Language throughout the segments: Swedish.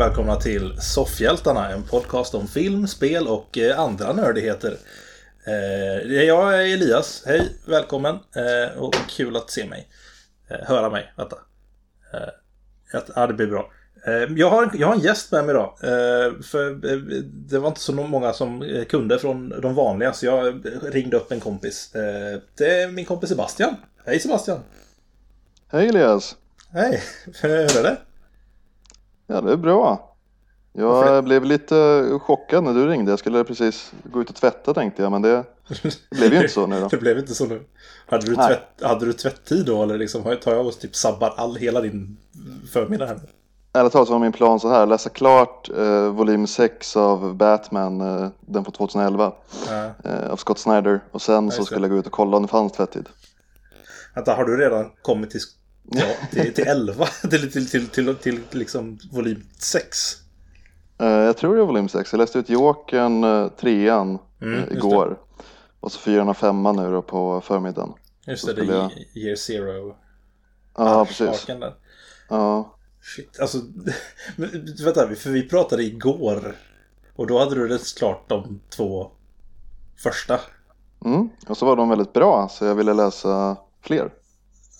välkomna till Soffhjältarna, en podcast om film, spel och eh, andra nördigheter. Eh, jag är Elias, hej, välkommen eh, och kul att se mig. Höra mig, vänta. Ja, det blir bra. Jag har, jag har en gäst med mig idag. För det var inte så många som kunde från de vanliga så jag ringde upp en kompis. Det är min kompis Sebastian. Hej Sebastian! Hej Elias! Hej! Hur är det? Ja, det är bra. Jag blev lite chockad när du ringde. Jag skulle precis gå ut och tvätta tänkte jag, men det, det blev ju inte så nu då. det blev inte så nu. Hade du, tvätt, hade du tvätttid då eller liksom, tar jag och typ sabbar all, hela din förmiddag här? Ärligt talat så var min plan så här, läsa klart eh, volym 6 av Batman, eh, den från 2011, ja. eh, av Scott Snyder. Och sen ja, så skulle jag gå ut och kolla om det fanns tvättid. Vänta, har du redan kommit till Ja, till, till 11, till, till, till, till, till liksom volym 6. Uh, eh, jag tror det är volym 6. Jag läste ut Jokern, uh, trean, mm, uh, igår. Och så fyran och femman nu då på förmiddagen. Just det, det är jag... year zero. Ja, ah, precis. Ja. Shit, alltså, vänta, för vi pratade igår. Och då hade du läst klart de två första. Mm, och så var de väldigt bra så jag ville läsa fler.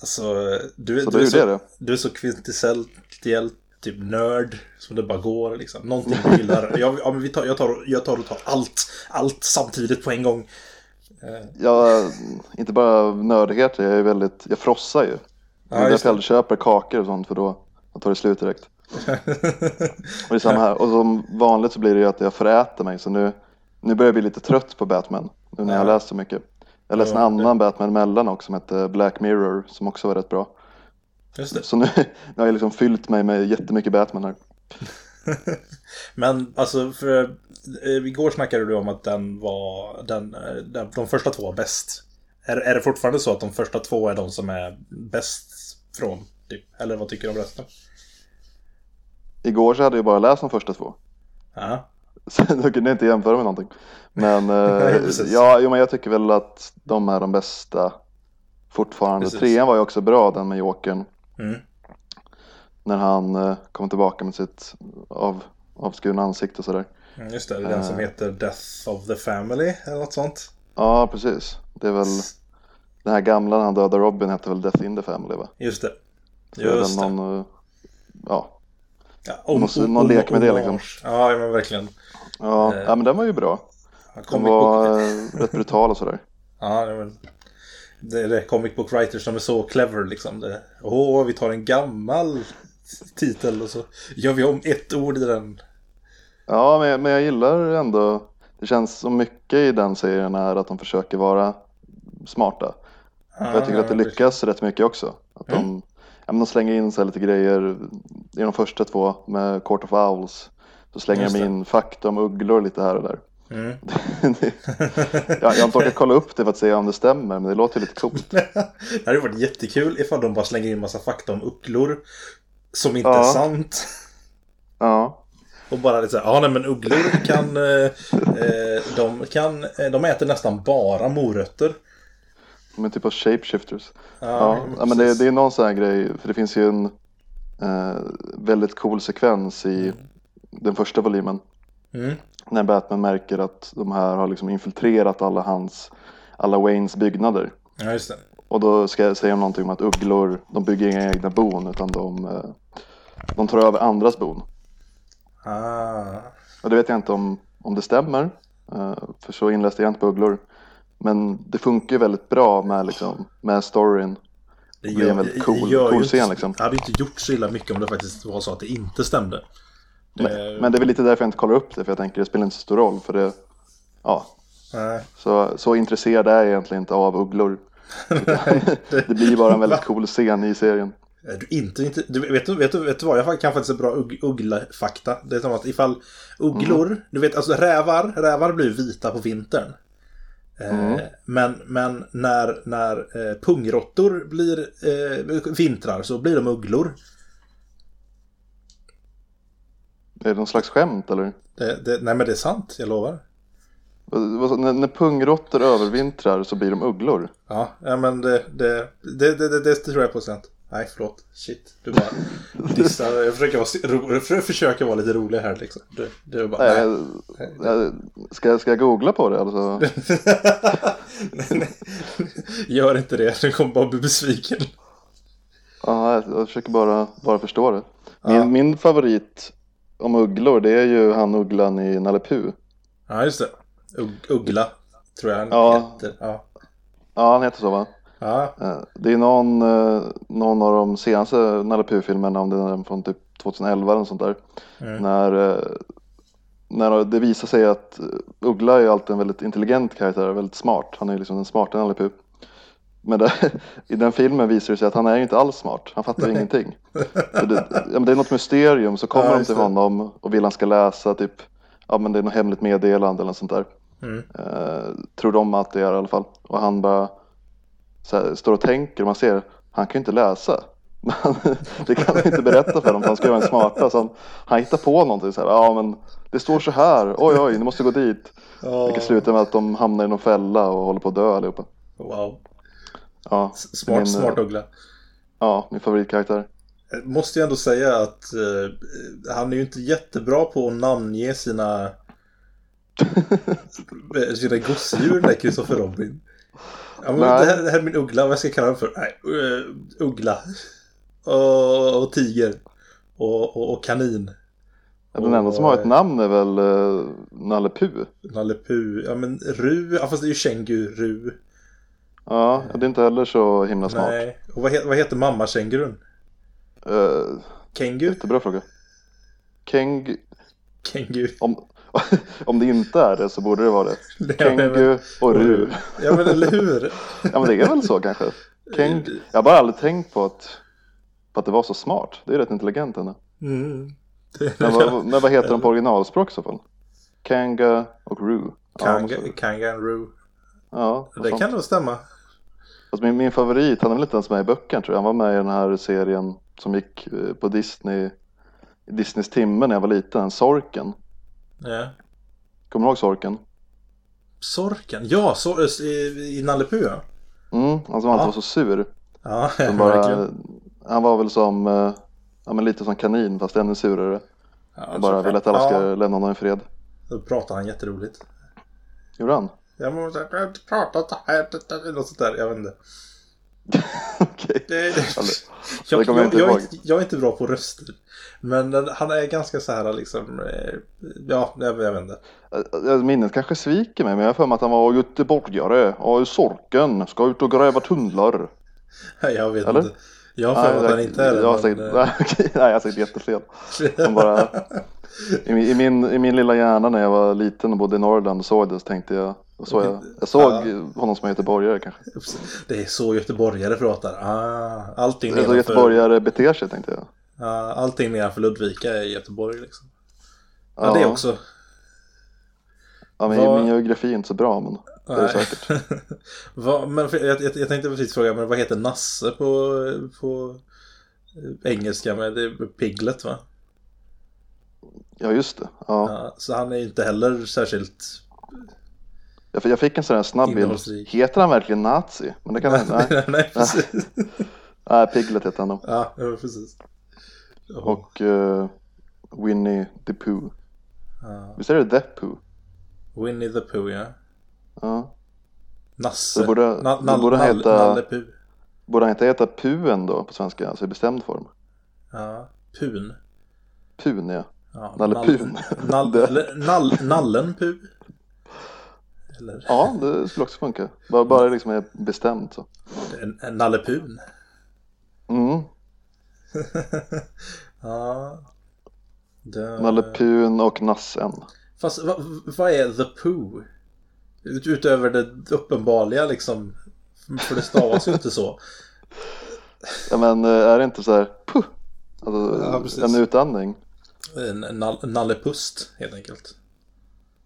Alltså, du, så du, är, så, det. du är så kvintessentiellt typ nörd som det bara går liksom. Någonting du gillar. jag, ja, men vi tar, jag, tar, jag tar och tar allt, allt samtidigt på en gång. Eh. Ja, inte bara nördighet, jag är väldigt, jag frossar ju. Det är ja, därför jag aldrig köper kakor och sånt för då, då tar det slut direkt. och det är samma här. Och som vanligt så blir det ju att jag föräter mig så nu, nu börjar jag bli lite trött på Batman. Nu när jag har läst så mycket. Jag läste en annan Batman emellan också som hette Black Mirror som också var rätt bra. Just det. Så nu, nu har jag liksom fyllt mig med jättemycket Batman här. Men alltså, för eh, igår snackade du om att den var, den, eh, den, de första två var bäst. Är, är det fortfarande så att de första två är de som är bäst från? Typ? Eller vad tycker du om resten? Igår så hade jag bara läst de första två. Ja. Då kunde jag inte jämföra med någonting. Men, eh, ja, jo, men jag tycker väl att de är de bästa fortfarande. Precis. Trean var ju också bra, den med Jokern. Mm. När han eh, kom tillbaka med sitt av, avskurna ansikte och sådär. Mm, just det, det är den som eh. heter Death of the Family eller något sånt. Ja, precis. Det är väl den här gamla när han dödade Robin hette väl Death in the Family va? Just det. Just det. Någon, ja, Ja, om, måste, någon lek med det liksom. Ja, men verkligen. Ja, eh, ja men den var ju bra. Den var eh, rätt brutal och sådär. Ja, det, var, det är det comic book writers som är så clever liksom. Åh, vi tar en gammal titel och så gör vi om ett ord i den. Ja, men, men jag gillar ändå. Det känns som mycket i den serien är att de försöker vara smarta. Ah, jag tycker att det lyckas rätt mycket också. Att mm. de, ja, men slänger in sig lite grejer i de första två med Court of Owls. Så slänger de in fakta om ugglor lite här och där. Mm. jag, jag har inte orkat kolla upp det för att se om det stämmer, men det låter lite coolt. det hade varit jättekul ifall de bara slänger in massa fakta om ugglor som inte ja. är sant. Ja. Och bara lite så här, ja nej men ugglor kan, eh, eh de kan, eh, de äter nästan bara morötter. Är typ av shapeshifters. Ja, ja, ja men det, det, är någon sån här grej, för det finns ju en eh, väldigt cool sekvens i mm. den första volymen. Mm. När Batman märker att de här har liksom infiltrerat alla hans, alla Waynes byggnader. Ja, just det. Och då ska jag säga någonting om att ugglor, de bygger inga egna bon utan de, eh, de tar över andras bon. Ah. Och det vet jag inte om, om det stämmer. Eh, för så inläst är jag inte på ugglor. Men det funkar ju väldigt bra med, liksom, med storyn. Det, gör, det är en väldigt cool, cool scen liksom. Det hade inte gjort så illa mycket om det faktiskt var så att det inte stämde. Det... Men, men, det är väl lite därför jag inte kollar upp det, för jag tänker det spelar inte så stor roll. För det, ja. Nej. Så, så intresserad är jag egentligen inte av ugglor. det... det blir bara en väldigt cool scen i serien. Du inte, inte, du, vet, du, vet, du, vet du vad? Jag kan faktiskt en bra ugg, ugglefakta. Det är som att ifall ugglor, mm. du vet alltså rävar, rävar blir vita på vintern. Mm. Men, men när, när eh, pungråttor blir eh, vintrar så blir de ugglor. Är det någon slags skämt eller? Det, det, nej men det är sant, jag lovar. När, när pungråttor övervintrar så blir de ugglor? Ja, men det, det, det, det, det, det tror jag på sent. Nej, förlåt. Shit. Du bara dissar. Jag försöker vara, jag försöker vara lite rolig här liksom. Du, du bara, nej. nej. Jag, ska, ska jag googla på det alltså? nej, nej. Gör inte det. Du kommer bara bli besviken. Ja, jag försöker bara, bara förstå det. Min, ja. min favorit om ugglor det är ju han ugglan i Nalle Puh. Ja, just det. Ugg, uggla tror jag han ja. heter. Ja. ja, han heter så va? Ja. Eh, det är någon, eh, någon av de senaste Nalle Puh-filmerna, om det är från typ 2011 eller sånt där. Mm. När, eh, när det visar sig att Uggla är alltid en väldigt intelligent karaktär, väldigt smart. Han är liksom den smarta Nalle Puh. Men det, i den filmen visar det sig att han är inte alls smart. Han fattar Nej. ingenting. Det, det, är något mysterium så kommer ja, de till honom och vill han ska läsa typ, ja men det är något hemligt meddelande eller något sånt där. Mm. Uh, tror de att det är i alla fall. Och han bara här, står och tänker och man ser, han kan ju inte läsa. Men det kan han inte berätta för dem, han ska vara en smarta. Så han, han hittar på någonting så här, ja men det står så här, oj oj, ni måste gå dit. Oh. Det kan sluta med att de hamnar i någon fälla och håller på att dö allihopa. Wow. Ja, smart, min, smart uggla. Ja, min favoritkaraktär. Jag måste ju ändå säga att uh, han är ju inte jättebra på att namnge sina sina gosedjur, Kristoffer Robin. Ja, men det, här, det här är min uggla, vad ska jag kalla den för? Nej, uh, uggla. Och, och tiger. Och, och, och kanin. Ja, den enda som har ett namn är väl uh, Nalle Puh? Nalle Puh, ja men Ru, ja fast det är ju känguru. Ja, det är inte heller så himla smart. Nej, och vad, he vad heter mammakängurun? Uh, Kengu? Jättebra fråga. Keng... Kengu. Om, om det inte är det så borde det vara det. Kengu och Ru. Ja men eller hur? ja men det är väl så kanske. Keng... Jag har bara aldrig tänkt på att, på att det var så smart. Det är rätt intelligent ändå. Mm. Men, vad, men vad heter de på originalspråk i så fall? Kanga och Ru. Kanga, ja, Kanga och Ru. Ja, det sånt. kan nog stämma. Alltså min, min favorit, han är väl inte ens med i böckerna tror jag. Han var med i den här serien som gick eh, på Disney, Disneys timme när jag var liten, Sorken. Ja. Kommer du ihåg Sorken? Sorken? Ja, så, i, i Nalle Puh ja. Mm, han som alltid var så sur. Ja, som bara, Han var väl som, eh, ja men lite som kanin fast ännu surare. Ja, bara vill att alla ska ja. lämna honom i fred. Då pratar han jätteroligt. Gjorde han? Jag måste prata så här, något sånt där, jag vet inte. Okej. Okay. jag, jag, jag, jag, jag, är inte bra på röster. Men han är ganska så här liksom, eh, ja, jag, jag vet inte. Minnet kanske sviker mig, men jag har för mig att han var göteborgare och Sorken ska ut och gräva tunnlar. Jag vet Eller? inte. Jag har för mig att han inte är det. Jag har men... nej, jag har sagt jättefel. bara, i, i, min, I min lilla hjärna när jag var liten och bodde i Norrland och såg det så tänkte jag så jag, jag såg ja. honom som göteborgare kanske. Det är så göteborgare pratar. Ah, allting det är så göteborgare beter sig tänkte jag. Allting nedanför Ludvika är Göteborg liksom. Ja, ja. det också. Ja, men vad... min geografi är inte så bra men det är säkert. vad, men jag, jag, jag, tänkte precis fråga, men vad heter Nasse på, på engelska? Men det är Piglet va? Ja just det. Ja. ja. så han är inte heller särskilt jag fick en sån här snabb bild. Heter han verkligen nazi? Men det kan. Nej, nej, precis. nej, Piglet heter han då. Ja, precis. Och uh, Winnie the Pooh. Ja. Visst är det The Pooh? Winnie the Pooh, ja. Ja. Nasse. Det borde, Na det borde han heta... Nalle Puh. Borde han inte heta Puen då på svenska? Alltså i bestämd form? Ja, Pun. Pun, ja. ja Nalle Pun. Nall, nall, nallen Puh. Eller? Ja, det skulle också funka. Bara, bara liksom är bestämt så. En, en nallepun. Mm. ja. Det... Nallepun och nassen. Fast vad, vad är the poo? Ut, utöver det uppenbarliga liksom. För det stavas ju inte så. Ja men eh, är det inte så här puh? Alltså, ja, en utandning. En nallepust helt enkelt.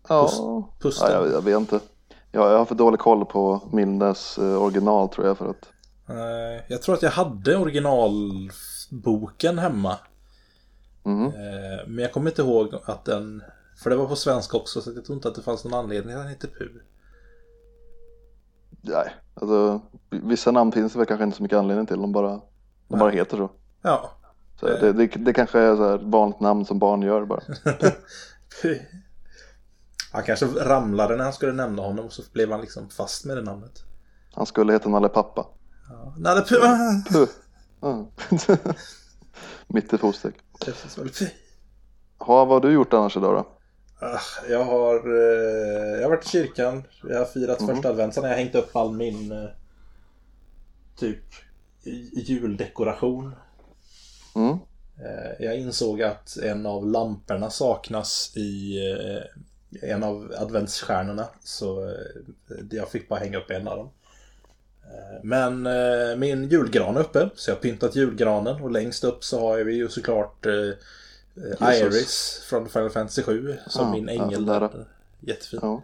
Ja, Pust, ja jag, jag, vet inte. Jag, jag har för dålig koll på Milnes eh, original tror jag för att. Jag tror att jag hade originalboken hemma. Mm. Eh, men jag kommer inte ihåg att den, för det var på svenska också så jag tror inte att det fanns någon anledning att den hette Pu. Nej, alltså vissa namn finns det väl kanske inte så mycket anledning till. De bara, De bara heter så. Ja. så det, det, det kanske är så här vanligt namn som barn gör bara. han kanske ramlade när han skulle nämna honom så blev han liksom fast med det namnet. Han skulle heta Nalle Pappa. Ja. Nalle Puh! Ja. Mitt i fostek. Ha, vad har du gjort annars idag då? Ah, Jag har, eh, jag har varit i kyrkan. Jag har firat Mhm. första advent. Sen har jag hängt upp all min eh, typ juldekoration. Mm. Eh, Jag insåg att en av lamporna saknas i en av adventsstjärnorna. Så jag fick bara hänga upp en av dem. Eh, Men eh, min julgran är uppe, så jag har pyntat julgranen. Och längst upp så har vi ju såklart eh, Jesus. Iris från Final Fantasy 7 som Ja, min ja, ängel. där. Jättefin. Ja.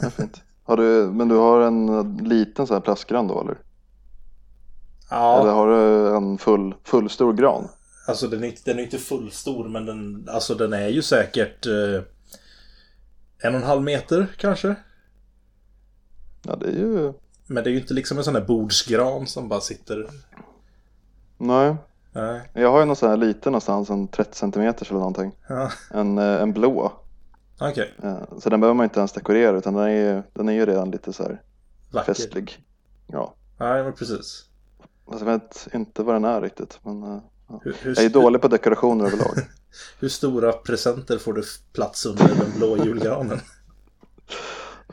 ja fint. Har du, men du har en liten så här plastgran då eller? Ja, Eller har du en full, full stor gran? alltså den är, inte- den är inte fullstor men den, alltså den är ju säkert eh, en och en halv meter kanske. Ja det är ju... Men det är ju inte liksom en sån här bordsgran som bara sitter... Nej. Nej. Jag har ju någon sån här liten någonstans, en 30 centimeters eller någonting. Ja, En, eh, en blå. okej. Eh, Så den behöver man inte ens dekorera utan den är ju, den är ju redan lite så här Vacker. festlig. Ja. Nej, men precis. Fast jag vet inte vad den är riktigt. Men eh, ja. Hur, hur, jag är dålig på dekorationer överlag. hur stora presenter får du plats under den blå julgranen?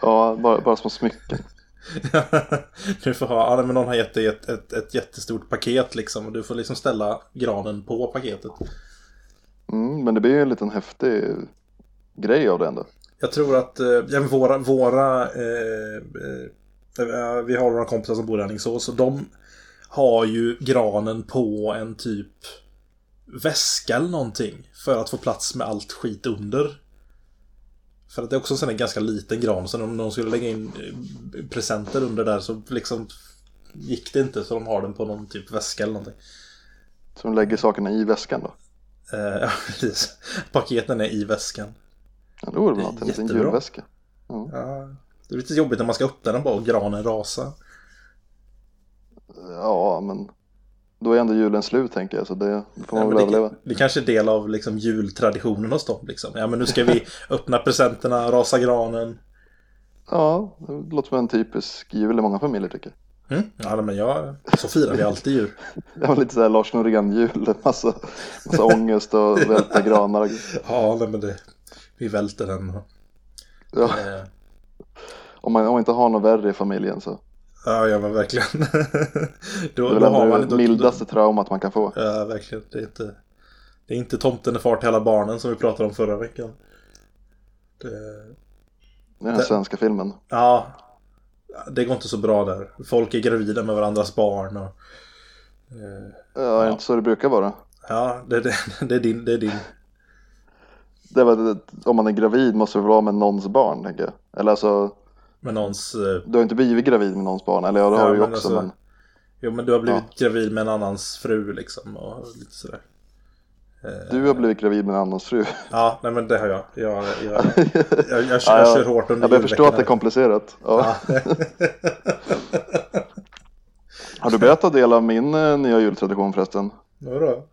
Ja, bara, bara små smycken. du får ha, ja, men någon har gett dig ett, ett, ett jättestort paket liksom och du får liksom ställa granen på paketet. Mm, men det blir ju en liten häftig grej av det ändå. Jag tror att eh, ja, våra, våra eh, eh, vi har några kompisar som bor i Alingsås och de har ju granen på en typ väska eller någonting för att få plats med allt skit under. För att det är också en sån ganska liten gran så om de skulle lägga in eh, presenter under där så liksom gick det inte så de har den på någon typ väska eller någonting. Så de lägger sakerna i väskan då. Eh, ja, precis. Paketen är i väskan. Ja, det väl Det är något, en liten julväska. Ja, det är lite jobbigt när man ska öppna den bara och granen rasar. Ja, men då är ändå julen slut tänker jag. Så det, det får man Ja, väl men överleva. det, det kanske är del av liksom jultraditionen hos dem. Liksom. Ja, men nu ska vi öppna presenterna, rasa granen. Ja, det låter som en typisk jul i många familjer tycker jag. Mm? Ja, men jag, så firar vi alltid jul. Det var lite såhär Lars Norén-jul. Massa, massa ångest och välta granar. Ja, nej, men det, vi välter den. Ja, Eh, om, man, om man inte har något värre i familjen så. Ja, ja men verkligen. Det då, är väl då har man det mildaste traumat man kan få. Ja, verkligen. Det är inte, det är inte tomten är far till alla barnen som vi pratade om förra veckan. Det, Det är den svenska filmen. ja, det går inte så bra där. Folk är gravida med varandras barn. Och, eh, Ja, det inte så det brukar vara? ja, det, det, det är din. Det är din. Det väl, om man är gravid måste det vara med någons barn tänker jag. Eller alltså, Med någons... eh, du har inte blivit gravid med någons barn. Eller ja, det Ja, har du ju också. alltså- men... Jo, men du har blivit gravid med en annans fru liksom. Och lite sådär. Du har blivit gravid med en annans fru. Ja, nej men det har jag. Jag, jag, jag, jag, jag, jag, Ja, ja. kör hårt under Jag börjar förstå att det är komplicerat. Ja. Ja. Har du börjat ta del av min eh, nya jultradition förresten? Vadå?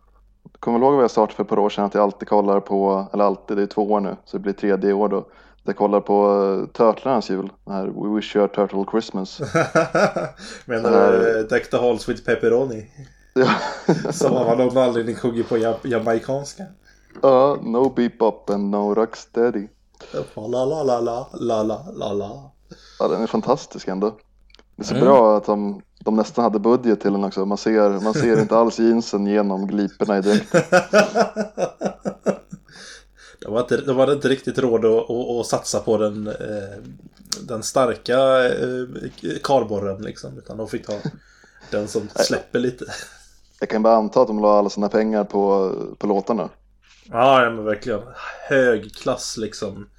Kommer du ihåg vad jag startade för ett par år sedan? Att jag alltid kollar på, eller alltid, det är två år nu, så det blir tredje år då. Jag kollar på uh, Turtlarnas jul, den här We Wish You a Turtle Christmas. Menar du uh, Deck the Halls with Pepperoni? ja, Som av någon anledning sjunger på jam- jamaicanska. Ja, no bebop and no rocksteady. La la la la la la la la. Ja, den är fantastisk ändå. Det är så Mm. bra att de, de nästan hade budget till den också. Man ser, man ser inte alls jeansen genom gliporna i dräkten. De var inte, de hade inte riktigt råd att, att, att satsa på den, eh, den starka eh, karborren liksom. Utan de fick ta den som släpper lite. Jag kan bara anta att de la alla sina pengar på, på låtarna. Ja, ja, men verkligen. Hög klass liksom.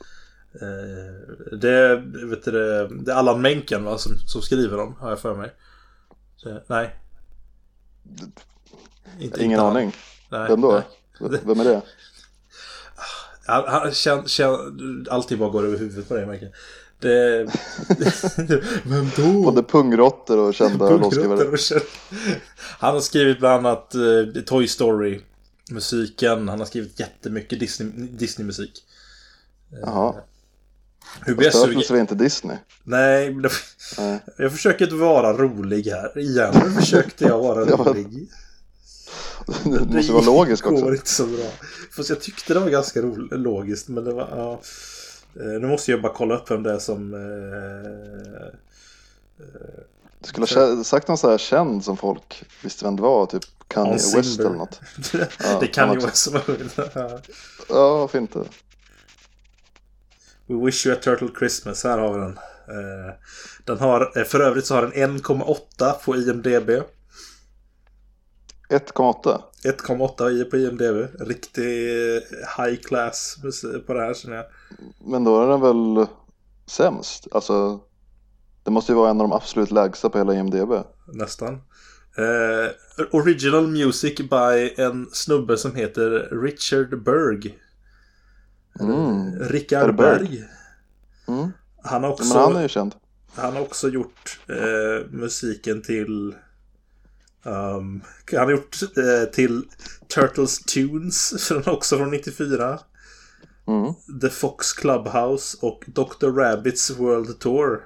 Eh, det, vet du, det, det är Allan Menken va, som, som skriver dem, har jag för mig. Så, nej. Inte, Ingen inte aning. Nej, Vem då? nej. Vem är det? Han, känn, känn, alltid bara går över huvudet på dig Michael. Det... Vem då? Både pungråttor och kända låtskrivare. Han har skrivit bland annat uh, Toy Story. Musiken. Han har skrivit jättemycket Disney, Disney-musik. Jaha. Uh, hur jag sugen? inte Disney. Nej, det... Nej, jag försöker inte vara rolig här. Igen nu försökte jag vara rolig. Det måste vara logiskt också. Det går inte så bra. Fast jag tyckte det var ganska logiskt. Men det var, ja. Eh, nu måste jag bara kolla upp vem det är som... Eh, du skulle ha sagt någon så här känd som folk visste vem det var. Typ Kanye West eller något. Ja, det kan ju vara så. ja, varför inte? We wish you a turtle Christmas. Här har vi den. Eh, den har, för övrigt så har den 1,8 på IMDB. 1,8? 1,8 på IMDB. Riktig high class på det här känner jag. Men då är den väl sämst? Alltså, det måste ju vara en av de absolut lägsta på hela IMDB. Nästan. Eh, original music by en snubbe som heter Richard Berg. Mm. Rickard Berg. Mm. Han har också... Men han är ju känd. Han har också gjort eh, musiken till Um, han har gjort eh, till Turtles Tunes, också från 94. Mm. The Fox Clubhouse och Dr. Rabbits World Tour.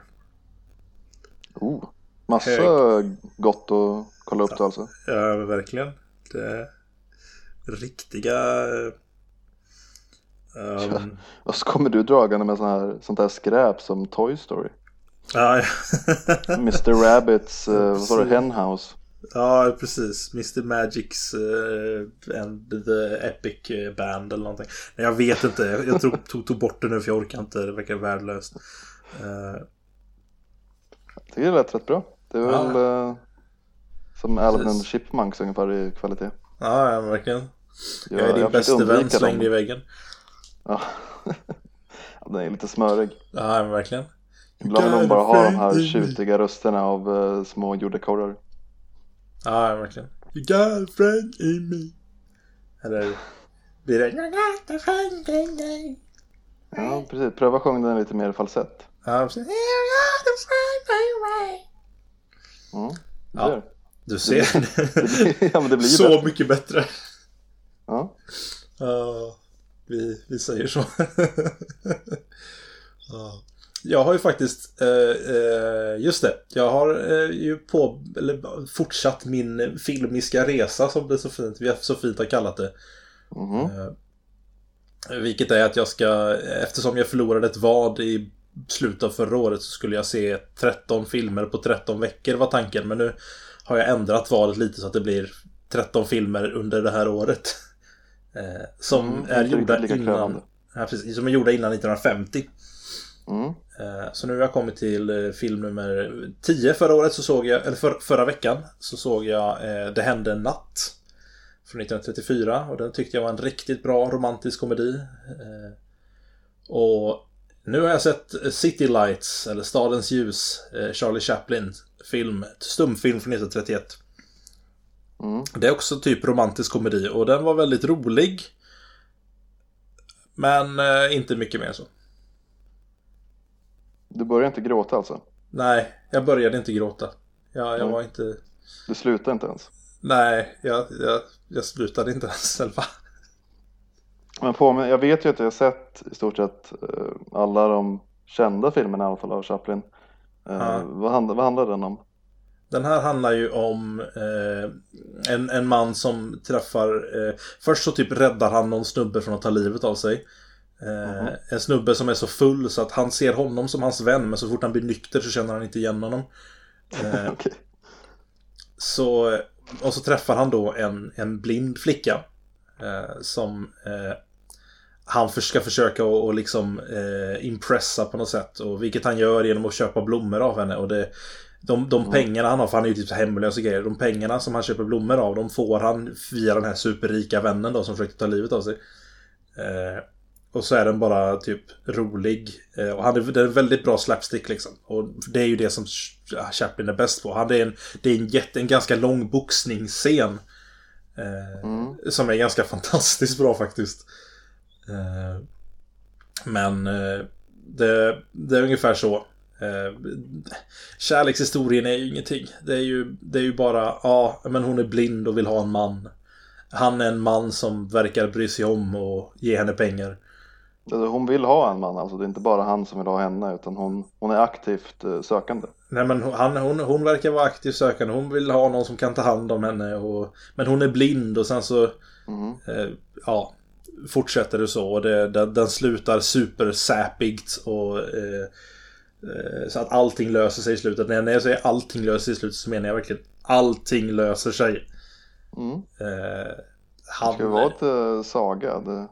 Oh, massa Hög. gott att kolla upp ja, alltså. Ja, verkligen. Det riktiga... Um... Ja, och så kommer du dragande med sån här, sånt här skräp som Toy Story. Ja, ja. Mr. Rabbits, uh, vad sa du, Henhouse. Ja, precis. Mr. Magics uh, and the Epic eh, Band eller någonting. Men jag vet inte. Jag, jag tog, tog, tog, bort det nu för jag orkar inte. Det verkar värdelöst. Uh... Jag tycker det lät rätt bra. Det är ja. väl uh, som Alvin and Chipmunks ungefär i kvalitet. Ja, ja verkligen. Jag, jag är din bäste vän slängd i väggen. Ja. Den är lite smörig. Ja, verkligen. Ibland vill de bara ha de här tjutiga rösterna av uh, små jordekorrar. Ja, verkligen. You got a friend in me. Eller blir det You got a friend in me. Ja, precis. Pröva sjunga den lite mer falsett. Ja, precis. You got a friend in me. Mm, ja, ser. Du ser. Det blir, ja, men det blir Så bättre. mycket bättre. Ja. Uh, vi, vi säger så. uh. Jag har ju faktiskt, eh, eh, just det, jag har eh, ju på, eller fortsatt min filmiska resa som det så fint, vi så fint har kallat det. Mm. vilket är att jag ska, eftersom jag förlorade ett vad i slutet av förra året så skulle jag se 13 filmer på 13 veckor var tanken. Men nu har jag ändrat valet lite så att det blir 13 filmer under det här året. som mm, är gjorda innan, ja, precis, som är gjorda innan 1950. Mm. Eh, så nu har jag kommit till eh, film nummer 10 förra året så såg jag, eller för, förra veckan så såg jag eh, Det hände en natt. Från 1934 och den tyckte jag var en riktigt bra romantisk komedi. Och nu har jag sett City Lights, eller Stadens ljus, Charlie Chaplin film, stumfilm från 1931. Mm. Det är också typ romantisk komedi och den var väldigt rolig. Men inte mycket mer så. Du började inte gråta alltså? Nej, jag började inte gråta. Jag, jag var inte... Du slutade inte ens? Nej, jag, jag, jag slutade inte ens själva. Men på jag vet ju att jag har sett i stort sett eh, alla de kända filmerna i alla fall av Chaplin. Eh, ja. vad, handlar, vad handlar den om? Den här handlar ju om eh, en, en man som träffar... Eh, först så typ räddar han någon snubbe från att ta livet av sig. Mm. En snubbe som är så full så att han ser honom som hans vän men så fort han blir nykter så känner han inte igen honom. Eh, okay. Så, och så träffar han då en, en blind flicka. Eh, som eh, han ska försöka att och liksom eh, impressa på något sätt. Och vilket han gör genom att köpa blommor av henne. Och det, de, de mm. pengarna han har, för han är ju typ hemlös och grejer. De pengarna som han köper blommor av, de får han via den här superrika vännen då som försökte ta livet av sig. Eh, och så är den bara typ rolig. Eh, och han är, det är en väldigt bra slapstick liksom. Och det är ju det som Chaplin är bäst på. Han är en, det är en, jätte, en ganska lång boxningsscen. Eh, mm. Som är ganska fantastiskt bra faktiskt. Eh, men eh, Det, det är ungefär så. Eh, kärlekshistorien är ju ingenting. Det är ju, det är ju bara, ja, men hon är blind och vill ha en man. Han är en man som verkar bry sig om och ge henne pengar. Hon vill ha en man, alltså det är inte bara han som vill ha henne utan hon, hon är aktivt eh, sökande. Nej men han, hon, hon verkar vara aktivt sökande. Hon vill ha någon som kan ta hand om henne. Och, men hon är blind och sen så... Mm. Eh, ja. Fortsätter det så. Och det, den, den slutar supersäpigt och... Eh, eh, så att allting löser sig i slutet. När jag säger allting löser sig i slutet så menar jag verkligen allting löser sig. Mm. Eh, han, det ska vara ett saga. Det...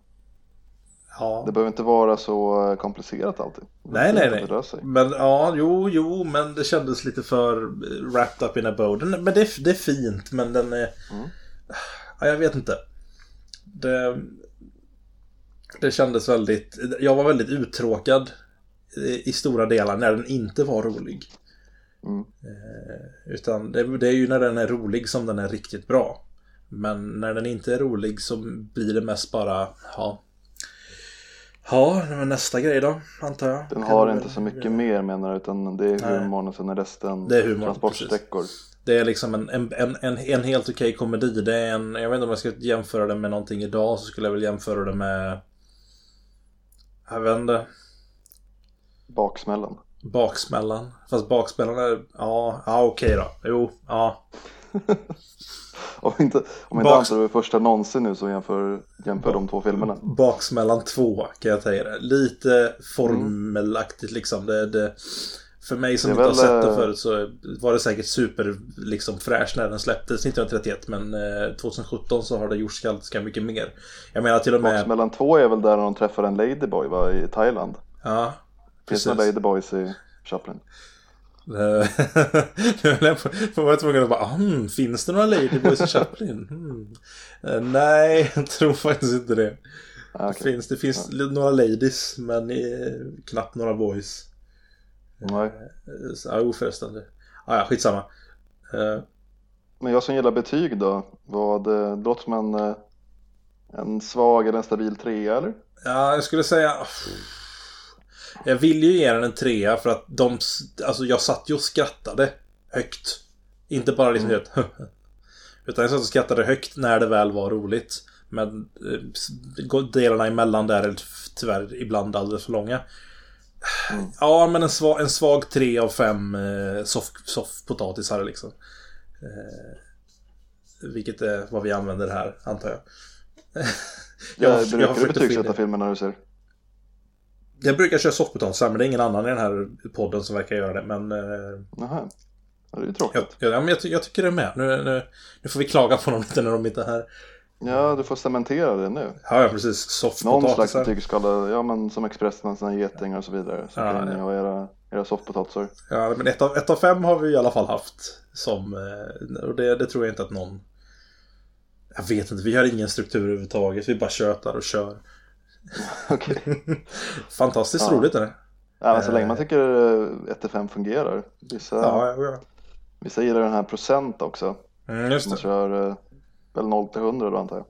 Ja. Det behöver inte vara så komplicerat alltid. Nej, nej, nej. Men ja, jo, jo, men det kändes lite för wrapped up in a bow. Den, men det, det är fint, men den är... Mm. Ja, jag vet inte. Det, det kändes väldigt... Jag var väldigt uttråkad i stora delar när den inte var rolig. Mm. Eh, utan det, det, är ju när den är rolig som den är riktigt bra. Men när den inte är rolig så blir det mest bara, ja, Ja, men nästa grej då, antar jag. Den har inte så mycket mer menar du, utan det är humorn och sen är resten det är humor, transportsträckor. Precis. Det är liksom en, en, en, en helt okej okay komedi. Det är en, jag vet inte om jag ska jämföra det med någonting idag så skulle jag väl jämföra det med... Jag vet inte. Baksmällan. Baksmällan. Fast baksmällan är... Ja, ja okej okay då. Jo, ja. om inte, om inte Baks... antar första någonsin nu så jämför, jämför de två filmerna. Baksmällan 2 kan jag säga det. Lite formelaktigt liksom. Det, det, för mig som inte väl... har sett det eh, förut så var det säkert super liksom, fräsch när den släpptes 1931 men eh, 2017 så har det gjorts ganska mycket mer. Jag menar till och med... Baksmällan 2 är väl där de träffar en ladyboy va, i Thailand? Ja, Finns det ladyboys i Chaplin? jag var tvungen att bara, hmm, finns det några Ladyboys i Chaplin? Uh, nej, jag tror faktiskt inte det. Ah, okay. Det finns, det finns ja. några ladies, men eh, knappt några boys. Nej. Uh, ja, förresten. Ah, ja, skitsamma. Uh, men jag som gillar betyg då, vad, det låter som en, en svag eller en stabil trea eller? Ja, jag skulle säga... Jag vill ju ge den en trea för att de... Alltså jag satt ju och skrattade högt. Inte bara liksom mm. helt Utan jag satt och skrattade högt när det väl var roligt. Men eh, delarna emellan där är tyvärr ibland alldeles för långa. Mm. Ja, men en svag, en svag 3 av 5 eh, soffpotatisar liksom. Eh, vilket är vad vi använder här, antar jag. jag, jag brukar du betygsätta filmen när du ser? Jag brukar köra soffpotatisar men det är ingen annan i den här podden som verkar göra det. Men... Jaha. Eh, ja, det är tråkigt. Jag, ja, men jag, jag, tycker det är med. Nu, nu, nu får vi klaga på dem lite när de inte är här. Ja, du får cementera det nu. Ja, ja precis. Soffpotatisar. Någon slags betygsskala, ja men som Expressen, sina getingar och så vidare. Så ja, kan ni ha era, era soffpotatisar. Ja, men ett av, ett av fem har vi i alla fall haft. Som, eh, och det, det tror jag inte att någon... Jag vet inte, vi har ingen struktur överhuvudtaget. Vi bara tjötar och kör. Okej. Fantastiskt ja. roligt är det. Ja, men så länge man eh. tycker 1-5 fungerar. Vissa, ja, ja. vissa gillar den här procent också. Mm, just det. Man kör eh, väl 0 till 100 då antar jag.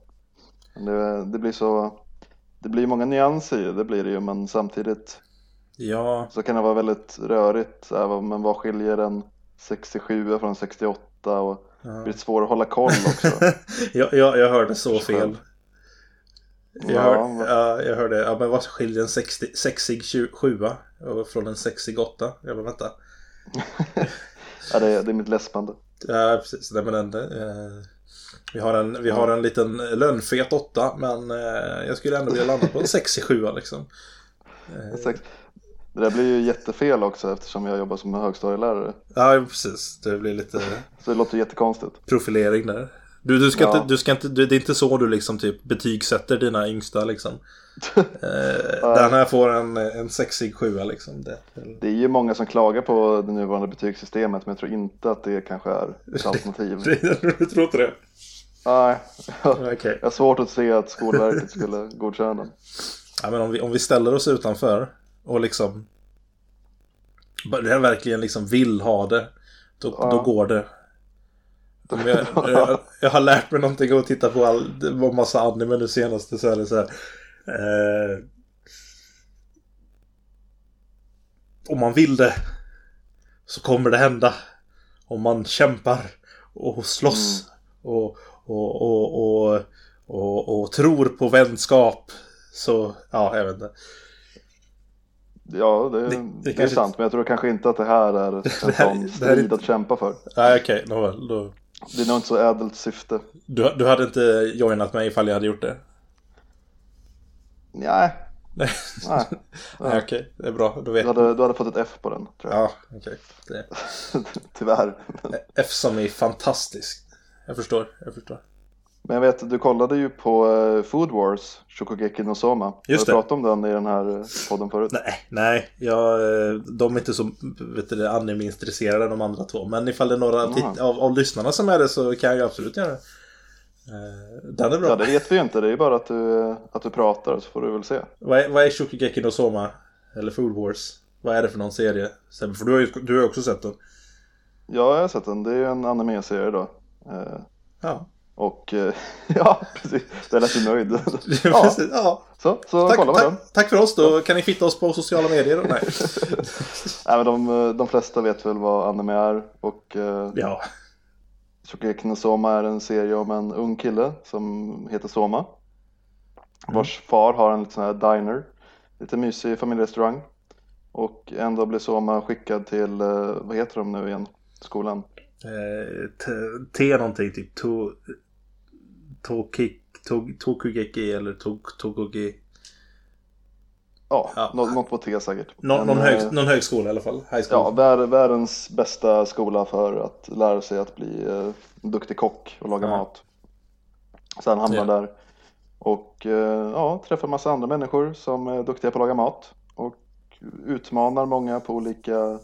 Det, det blir så det blir många nyanser i det, blir det ju, men samtidigt ja. så kan det vara väldigt rörigt. Men vad skiljer en 67 från 68 och ja. det blir svårt att hålla koll också. jag, jag, jag hörde så fel. Jag, hör, ja, jag hörde, ja men vad skiljer en 60, sexig 7 från en sexig 8? Jag bara vänta. ja, det är, det är mitt läspande. Ja, precis. Nej, men den, eh, vi har en, vi har en liten lönnfet 8 men eh, jag skulle ändå vilja landa på en sexig 7 liksom. Eh. Det där blir ju jättefel också eftersom jag jobbar som högstadielärare. Ja, precis. Det blir lite... Så det låter jättekonstigt. Profilering där. Du, du ska ja. inte, du ska inte, det är inte så du liksom typ betygsätter dina yngsta liksom. eh, den här får en, en sexig sjua liksom. Det, det är ju många som klagar på det nuvarande betygssystemet men jag tror inte att det kanske är ett alternativ. du tror inte det? Nej, okay. jag har svårt att se att Skolverket skulle godkänna. Ja, men om, vi, om vi ställer oss utanför och liksom verkligen liksom vill ha det, då, ja. då går det. Jag, jag, jag, har lärt mig någonting och titta på all, var massa anime nu senaste så är det så här. Eh, om man vill det så kommer det hända. Om man kämpar och slåss mm. och, och, och, och, och, tror på vänskap. Så, ja, jag vet inte. Ja, det, det, det, det är sant. Men jag tror kanske inte att det här är en sån strid att kämpa för. Nej, okej. Okay. Då, då... Det är nog inte så ädelt syfte. Du, du hade inte joinat mig ifall jag hade gjort det? Nej. Nej, Nej okej. Okay. Det är bra. Då vet du, hade, du hade fått ett F på den. Tror jag. Ja, okej. Okay. Tyvärr. F som är fantastisk. Jag förstår, jag förstår. Men jag vet, du kollade ju på uh, Food Wars, Shokugeki no Soma. Just Har du pratat om den i den här eh, podden förut? Nej, nej. Jag, eh, de är inte så anime-intresserade de andra två. Men ifall det är några av, av lyssnarna som är det så kan jag absolut göra det. Den är bra. Ja, det vet vi ju inte. Det är ju bara att du, att du pratar så får du väl se. Vad är, vad är Shokugeki no Soma? Eller Food Wars? Vad är det för någon serie? För du har ju du har också sett den. Ja, jag har sett den. Det är ju en anime-serie då. Ja. Och eh, ja, precis. Det lät ju nöjd. ja. Precis, ja. Så, så tack, kolla tack, tack för oss då. Kan ni fitta oss på sociala medier? Nej. Nej men de, de flesta vet väl vad anime är. Och eh, ja. Shokeki no Soma är en serie om en ung kille som heter Soma. Mm. Vars far har en liten sån här diner. Lite mysig familjerestaurang. Och en dag blir Soma skickad till, eh, vad heter de nu igen, skolan? Eh, T någonting, typ to, Tokik, Tokugeki eller Tokogi. Ja, ja. Något, på T säkert. Nå, någon, hög, eh, någon högskola i alla fall. Ja, vär, världens bästa skola för att lära sig att bli eh, duktig kock och laga ja. mat. Sen hamnar ja. där och eh, ja, träffar massa andra människor som är duktiga på att laga mat. Och utmanar många på olika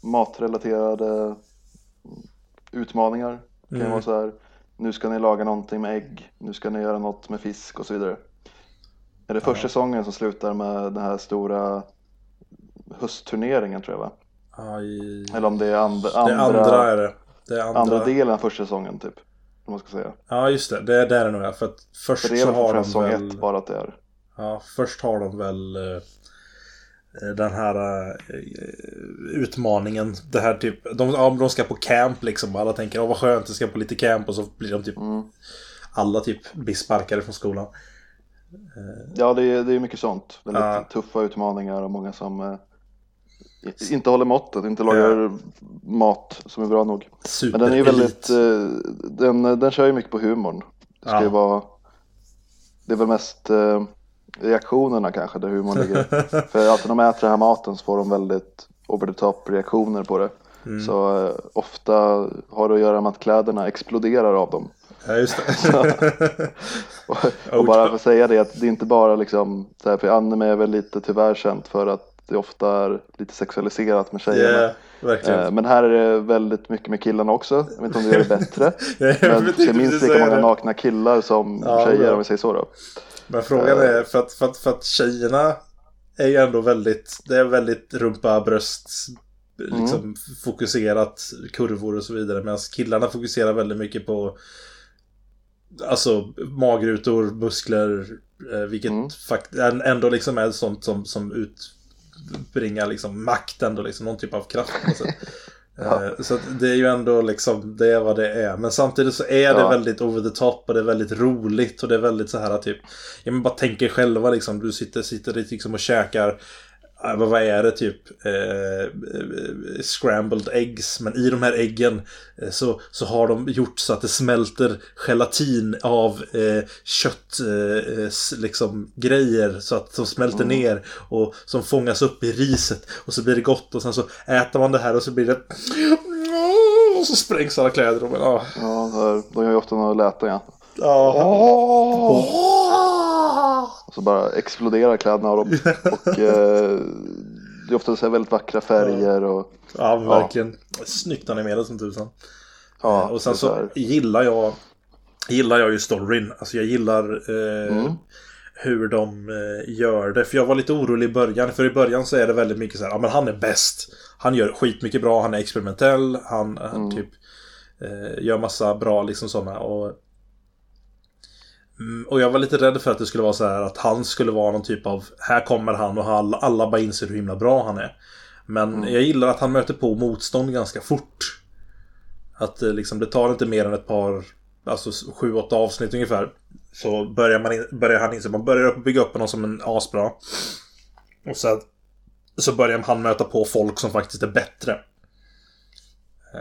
matrelaterade utmaningar. Det kan mm. vara så här, nu ska ni laga någonting med ägg, nu ska ni göra något med fisk och så vidare. Är det första ja. säsongen som slutar med den här stora höstturneringen tror jag va? Aj. Eller om det är and andra, det andra, är det. det andra. andra delen av första säsongen typ. Om man ska säga. Ja just det, det är där det nog är. För att först för så har de väl... ett bara att det är. Ja, först har de väl Eh, den här uh, utmaningen. Det här typ, de, ja, de ska på camp liksom. Alla tänker, åh vad skönt, de ska på lite camp. Och så blir de typ, mm. alla typ blir sparkade från skolan. Uh, ja, det är, det är mycket sånt. Väldigt uh, tuffa utmaningar och många som inte håller måttet, inte lagar mat som är bra nog. Men den är ju väldigt, den, den kör ju mycket på humorn. Det ska ju vara, det är väl mest reaktionerna kanske där humorn ligger. För att när de äter den här maten så får de väldigt over the top reaktioner på det. Mm. Så eh, ofta har det att göra med att kläderna exploderar av dem. Ja, just det. och, och, bara för att säga det att det är inte bara liksom, så här, för anime är väl lite tyvärr känt för att det ofta är lite sexualiserat med tjejerna. Yeah, eh, men här är det väldigt mycket med killarna också. Jag vet inte om det gör det bättre. men det minst lika många nakna killar som ja, tjejer om vi säger så då. Men frågan är, för att, för att, för att tjejerna är ju ändå väldigt, det är väldigt rumpa, bröst, liksom mm. fokuserat, kurvor och så vidare. Medan killarna fokuserar väldigt mycket på Alltså magrutor, muskler, eh, vilket mm. fakt ändå liksom är sånt som, som utbringar liksom makt ändå, liksom någon typ av kraft. Ja. Eh, så det är ju ändå liksom, det är vad det är. Men samtidigt så är det ja. väldigt over the top och det är väldigt roligt och det är väldigt så här typ, ja men bara tänk er själva liksom, du sitter, sitter liksom och käkar vad är det typ? Eh, scrambled eggs. Men i de här äggen eh, så, så har de gjort så att det smälter gelatin av eh, kött eh, liksom grejer. Så att de smälter mm. ner och som fångas upp i riset. Och så blir det gott och sen så äter man det här och så blir det och så sprängs alla kläder. Och, ja, ja de gör ju ofta några läten ja. Ja. Och så bara exploderar kläderna av dem. Och eh, det är ofta så väldigt vackra färger. Och, ja, verkligen. Ja. Snyggt animerat som tusan. Ja, eh, och sen så gillar jag Gillar jag ju storyn. Alltså jag gillar eh, mm. hur de eh, gör det. För jag var lite orolig i början. För i början så är det väldigt mycket så här. Ja men han är bäst. Han gör skitmycket bra. Han är experimentell. Han, mm. han typ eh, gör massa bra liksom sådana. Och och jag var lite rädd för att det skulle vara så här att han skulle vara någon typ av Här kommer han och alla, alla bara inser hur himla bra han är. Men mm. jag gillar att han möter på motstånd ganska fort. Att liksom, det tar inte mer än ett par, alltså sju, åtta avsnitt ungefär. Så börjar, man in, börjar han inse, man börjar bygga upp honom som en asbra. Och sen så börjar han möta på folk som faktiskt är bättre.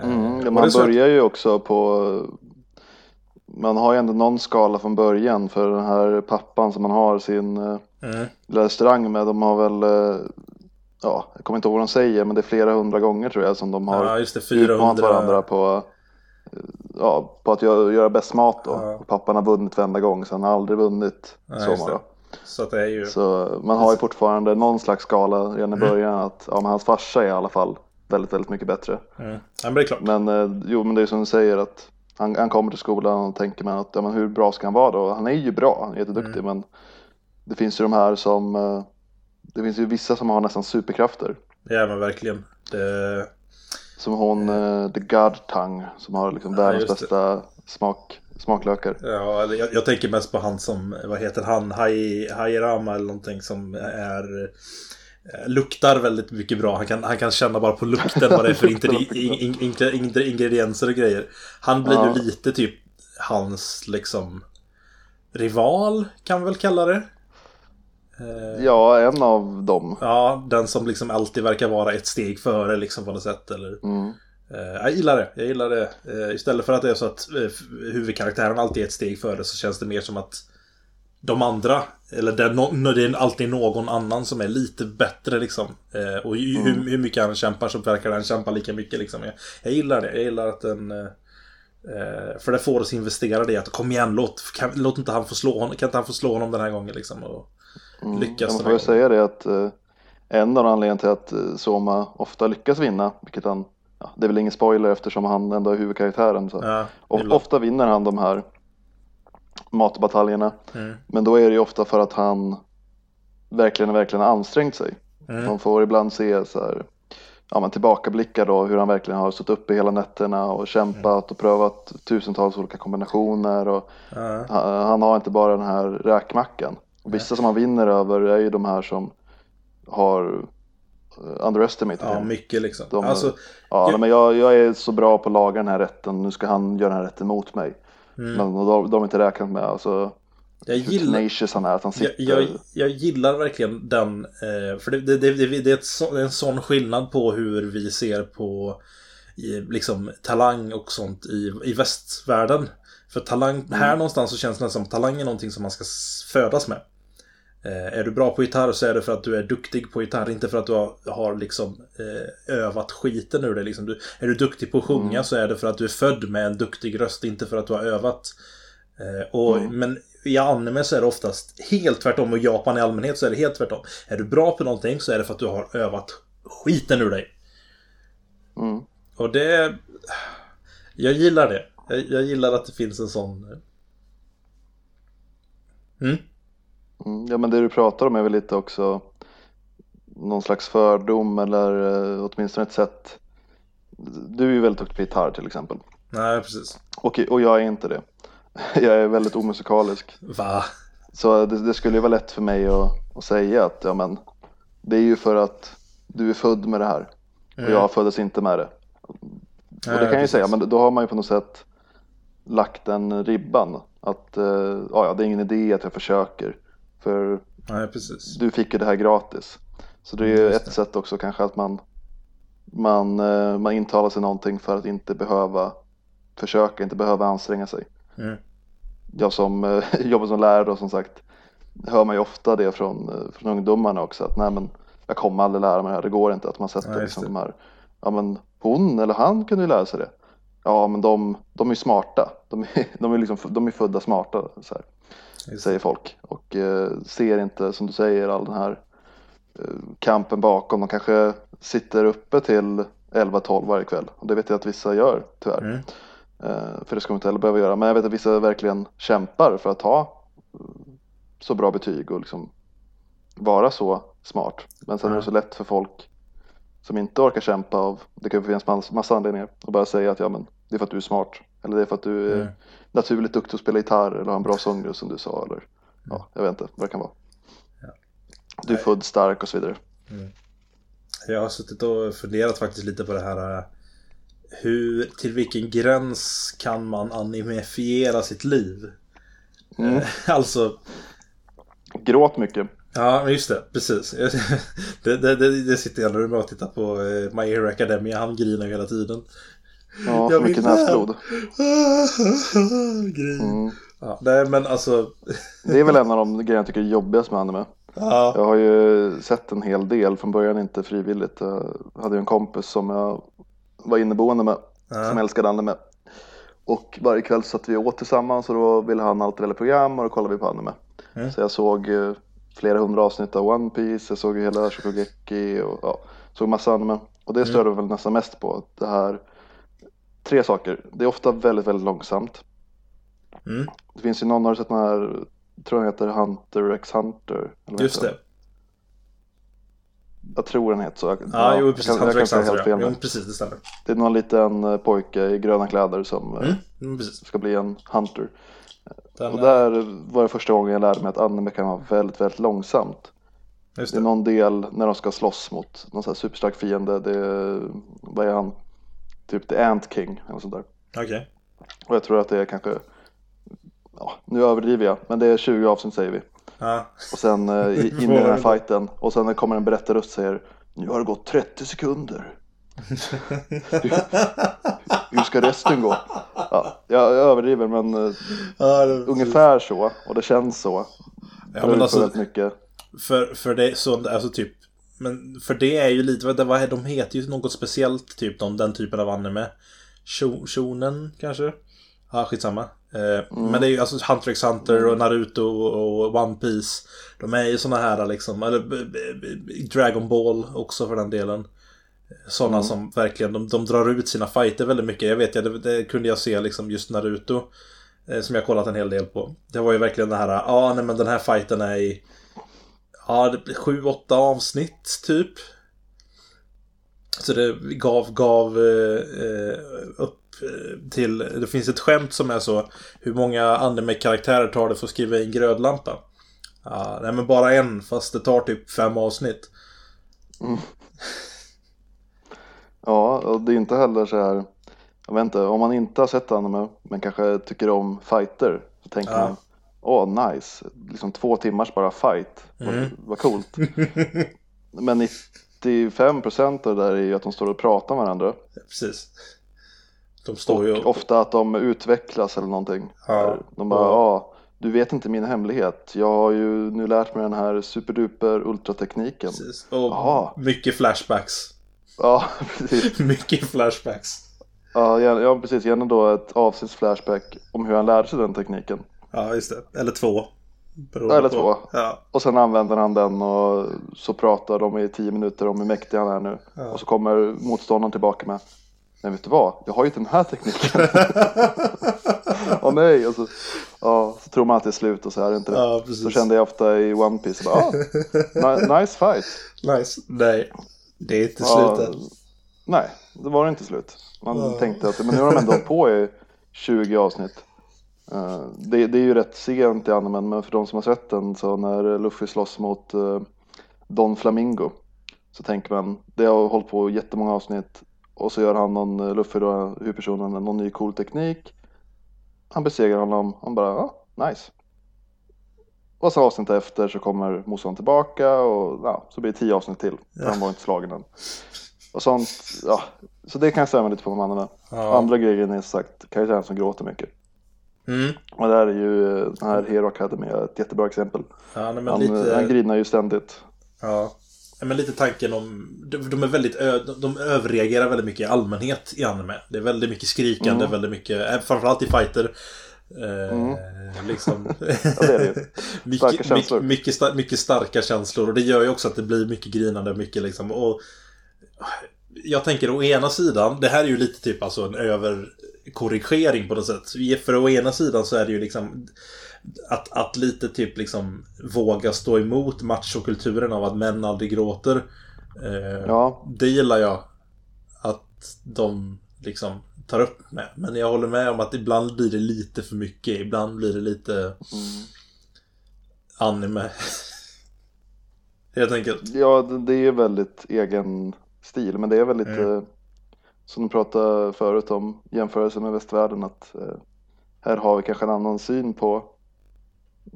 Mm, eh, man börjar ju också på man har ju ändå någon skala från början för den här pappan som man har sin eh, mm. restaurang med. De har väl, eh, ja, jag kommer inte ihåg vad de säger, men det är flera hundra gånger tror jag som de har ja, det, 400... utmanat varandra på, ja, på att göra, göra bäst mat då. Ja. Pappan har vunnit varenda gång så han har aldrig vunnit ja, så Så, det är ju... så man har ju fortfarande någon slags skala redan i mm. början mm. att ja, men hans farsa är i alla fall väldigt, väldigt mycket bättre. Mm. Ja, men det är klart. Men eh, jo, men det är som du säger att han, han kommer till skolan och tänker man att ja, men hur bra ska han vara då? Han är ju bra, han är jätteduktig mm. men det finns ju de här som eh, det finns ju vissa som har nästan superkrafter. Ja men verkligen. Det... Som hon, uh, The God Tongue, som har liksom ja, världens bästa smak, smaklökar. Ja, jag, jag, tänker mest på han som, vad heter han, Hairama eller någonting som är Eh, luktar väldigt mycket bra. Han kan, han kan känna bara på lukten vad det är för ingredienser och grejer. Han blir ja. ju lite typ hans liksom rival kan vi väl kalla det. Eh, ja, en av dem. Ja, den som liksom alltid verkar vara ett steg före liksom på något sätt. Eller... Mm. Eh, jag gillar det. Jag gillar det. Istället för att det är så att huvudkaraktären alltid är ett steg före så känns det mer som att de andra, eller det är, no, det är alltid någon annan som är lite bättre liksom. Eh, och mm. hur, hur, mycket han kämpar så verkar han kämpa lika mycket liksom. Jag, jag gillar det. Jag gillar att den... Eh, eh för det får oss investera det att kom igen, låt, kan, låt inte han få slå honom. Kan inte han få slå honom den här gången liksom? Och mm. lyckas Man får ju säga det att eh, en av anledningarna till att eh, Soma ofta lyckas vinna, vilket han Ja, det är väl ingen spoiler eftersom han ändå är huvudkaraktären. Så. Ja, ofta vinner han de här matbataljerna. Mm. Men då är det ju ofta för att han verkligen, verkligen har ansträngt sig. Mm. Man får ibland se så här, ja, men tillbakablickar då hur han verkligen har stått uppe hela nätterna och kämpat mm. och prövat tusentals olika kombinationer. Och han, han, har inte bara den här räkmackan. Och vissa som han vinner över är ju de här som har eh, underestimate Ja, mycket liksom. De, alltså, ja, jag... men jag, jag är så bra på att laga den här rätten, nu ska han göra den här rätten mot mig. Mm. Men de, de har inte räknat med alltså, jag gillar, han är, att han sitter... jag, jag, jag gillar verkligen den, eh, för det, det, det, det är så, en sån skillnad på hur vi ser på liksom, talang och sånt i, i västvärlden. För talang, mm. här någonstans så känns det som att talang är någonting som man ska födas med. Eh, är du bra på gitarr så är det för att du är duktig på gitarr, inte för att du har, har liksom, eh, övat skiten ur det. Liksom. Du, är du duktig på att sjunga mm. så är det för att du är född med en duktig röst, inte för att du har övat. Eh, och, mm. Men i anime så är det oftast helt tvärtom och i Japan i allmänhet så är det helt tvärtom. Är du bra på någonting så är det för att du har övat skiten ur dig. Mm. Och det... Jag gillar det. Jag, jag, gillar att det finns en sån... Mm. Mm, ja men det du pratar om är väl lite också någon slags fördom eller eh, åtminstone ett sätt. Du är ju väldigt duktig på gitarr till exempel. Nej precis. Och, och jag är inte det. Jag är väldigt omusikalisk. Va? Så det, det skulle ju vara lätt för mig att, att, säga att ja men det är ju för att du är född med det här och mm. jag föddes inte med det. Och det kan jag ju säga, men då har man ju på något sätt lagt den ribban. Att uh, ja, det är ingen idé att jag försöker. För precis. du fick ju det här gratis. Så det är ju ett sätt också kanske att man, man, eh, man intalar sig någonting för att inte behöva försöka, inte behöva anstränga sig. Mm. Jag som eh, jobbar som lärare och som sagt hör man ju ofta det från, eh, från ungdomarna också att nej men jag kommer aldrig lära mig det här, det går inte att man sätter ja, liksom de här, ja men hon eller han kunde ju lära sig det. Ja men de, de är smarta, de är, de är, liksom, de är födda smarta. Så här säger folk. Och eh, ser inte, som du säger, all den här eh, kampen bakom. De kanske sitter uppe till 11-12 varje kväll. Och det vet jag att vissa gör, tyvärr. Mm. Eh, för det ska man inte heller behöva göra. Men jag vet att vissa verkligen kämpar för att ha så bra betyg och liksom vara så smart. Men sen mm. är det så lätt för folk som inte orkar kämpa av, det kan finnas massa, massa anledningar, och bara säga att ja men det är för att du är smart. Eller det är för att du är mm. naturligt duktig att spela gitarr eller har en bra sångröst som du sa. Eller ja, jag vet inte vad det kan vara. Ja. Du är född stark och så vidare. Mm. Jag har suttit och funderat faktiskt lite på det här. Hur, till vilken gräns kan man animifiera sitt liv? Mm. Alltså... Gråt mycket. Ja, just det. Precis. Det, det, det, det sitter jag när och tittar på eh, My Hero Academia. Han grinar ju hela tiden. Ja, jag mycket näsblod. mm. ja, nej, men alltså... det är väl en av de grejer jag tycker är jobbigast med anime. Ja. Jag har ju sett en hel del, från början inte frivilligt. Jag hade ju en kompis som jag var inneboende med, ja. som älskade anime. Och varje kväll satt vi åt tillsammans och då ville han alltid välja program och då kollade vi på anime. Mm. Så jag såg eh, flera hundra avsnitt av One Piece, jag såg hela Shokugeki och ja, såg massa anime. Och det störde mm. väl nästan mest på. Det här, tre saker. Det är ofta väldigt, väldigt långsamt. Mm. Det finns ju någon, har du sett den här, tror den heter Hunter x Hunter? Eller Just det. Jag tror den heter så. Ja, ja jo precis. Hunter x Hunter, ja. Jo, precis, det stämmer. Det är någon liten eh, pojke i gröna kläder som mm. Mm, ska bli en hunter. Den, och där var det första gången jag lärde mig att anime kan vara väldigt, väldigt långsamt. Det. det. är någon del när de ska slåss mot någon sån här superstark fiende. Det är, vad är han? Typ The Ant King eller sånt där. Okej. Okay. Och jag tror att det är kanske, ja, nu överdriver jag, men det är 20 avsnitt säger vi. Ja. Och sen eh, in i den här fighten och sen kommer en berättarröst och säger Nu har det gått 30 sekunder. hur, ska resten gå? Ja, jag överdriver men ja, ungefär så och det känns så. Ja, men alltså, mycket. För, för det så, alltså typ men för det är ju lite, vad, de heter ju något speciellt typ de, den typen av anime. Shonen kanske? Ja, skitsamma. Eh, mm. Men det är ju alltså Hunter x Hunter och Naruto och One Piece. De är ju såna här liksom, eller Dragon Ball också för den delen. Sådana mm. som verkligen, de, de drar ut sina fighter väldigt mycket. Jag vet, det, det kunde jag se liksom just Naruto. Eh, som jag kollat en hel del på. Det var ju verkligen det här, ja ah, nej men den här fighten är i... Ja, det blir sju, åtta avsnitt typ. Så det gav, gav eh, upp eh, till... Det finns ett skämt som är så. Hur många anime-karaktärer tar det för att skriva in grödlampa? Ja, nej men bara en, fast det tar typ fem avsnitt. Mm. Ja, och det är inte heller så här, jag vet inte, om man inte har sett anime men kanske tycker om fighter så tänker ja. man åh nice, liksom två timmars bara fight, mm. vad, coolt. men 95% av det där är ju att de står och pratar med varandra. Ja, precis. De står och ju... ofta att de utvecklas eller någonting. Ja. De bara, ja. Du vet inte min hemlighet. Jag har ju nu lärt mig den här superduper ultratekniken. Precis. Och Aha. mycket flashbacks. Ja, precis. Mycket flashbacks. Ja, ja, precis. Gärna då ett avsnitts flashback om hur han lärde sig den tekniken. Ja, just det. Eller två. Eller två. Ja. Och sen använder han den och så pratar de i tio minuter om hur mäktig han är nu. Ja. Och så kommer motståndaren tillbaka med Men vet du vad? Jag har ju den här tekniken. Åh nej! Och så, ja, så tror man att det är slut och så är det inte det. Ja, så kände jag ofta i One Piece. Bara, ah, nice fight. Nice. Nej. Det är inte ja, slut än. Nej, det var inte slut. Man ja. tänkte att men nu har de ändå på i 20 avsnitt. Uh, det, det, är ju rätt sent i animen, men för de som har sett den så när Luffy slåss mot uh, Don Flamingo så tänker man, det har hållit på jättemånga avsnitt och så gör han någon, eh, Luffy då, huvudpersonen, någon ny cool teknik. Han besegrar honom, han bara, ja, nice. Och så avsnitt efter så kommer motståndaren tillbaka och ja, så blir det tio avsnitt till. Ja. han var inte slagen än. Och sånt, ja. Så det kan jag stämma lite på de andra. Ja. Andra grejer ni sagt kan jag säga som gråter mycket. Mm. Och där är ju den här Hero Academy ett jättebra exempel. Ja, han, lite... han grinar ju ständigt. Ja. Men lite tanken om... De, är väldigt... De överreagerar väldigt mycket i allmänhet i anime. Det är väldigt mycket skrikande, mm. väldigt mycket... Eh, framförallt i fighter. Mm. Eh, liksom. ja, det är det. mycket, känslor. Mycket, mycket, mycket, starka känslor. Och det gör ju också att det blir mycket grinande. Mycket liksom. Och jag tänker å ena sidan, det här är ju lite typ alltså en överkorrigering på något sätt. För å ena sidan så är det ju liksom att, att lite typ liksom våga stå emot machokulturen av att män aldrig gråter. Eh, ja. Det gillar jag. Att de liksom tar upp med. Men jag håller med om att ibland blir det lite för mycket. Ibland blir det lite mm. anime. helt enkelt. Ja, det är väldigt egen stil, men det är väl lite mm. Som du pratade förut om jämförelse med västvärlden att eh, här har vi kanske en annan syn på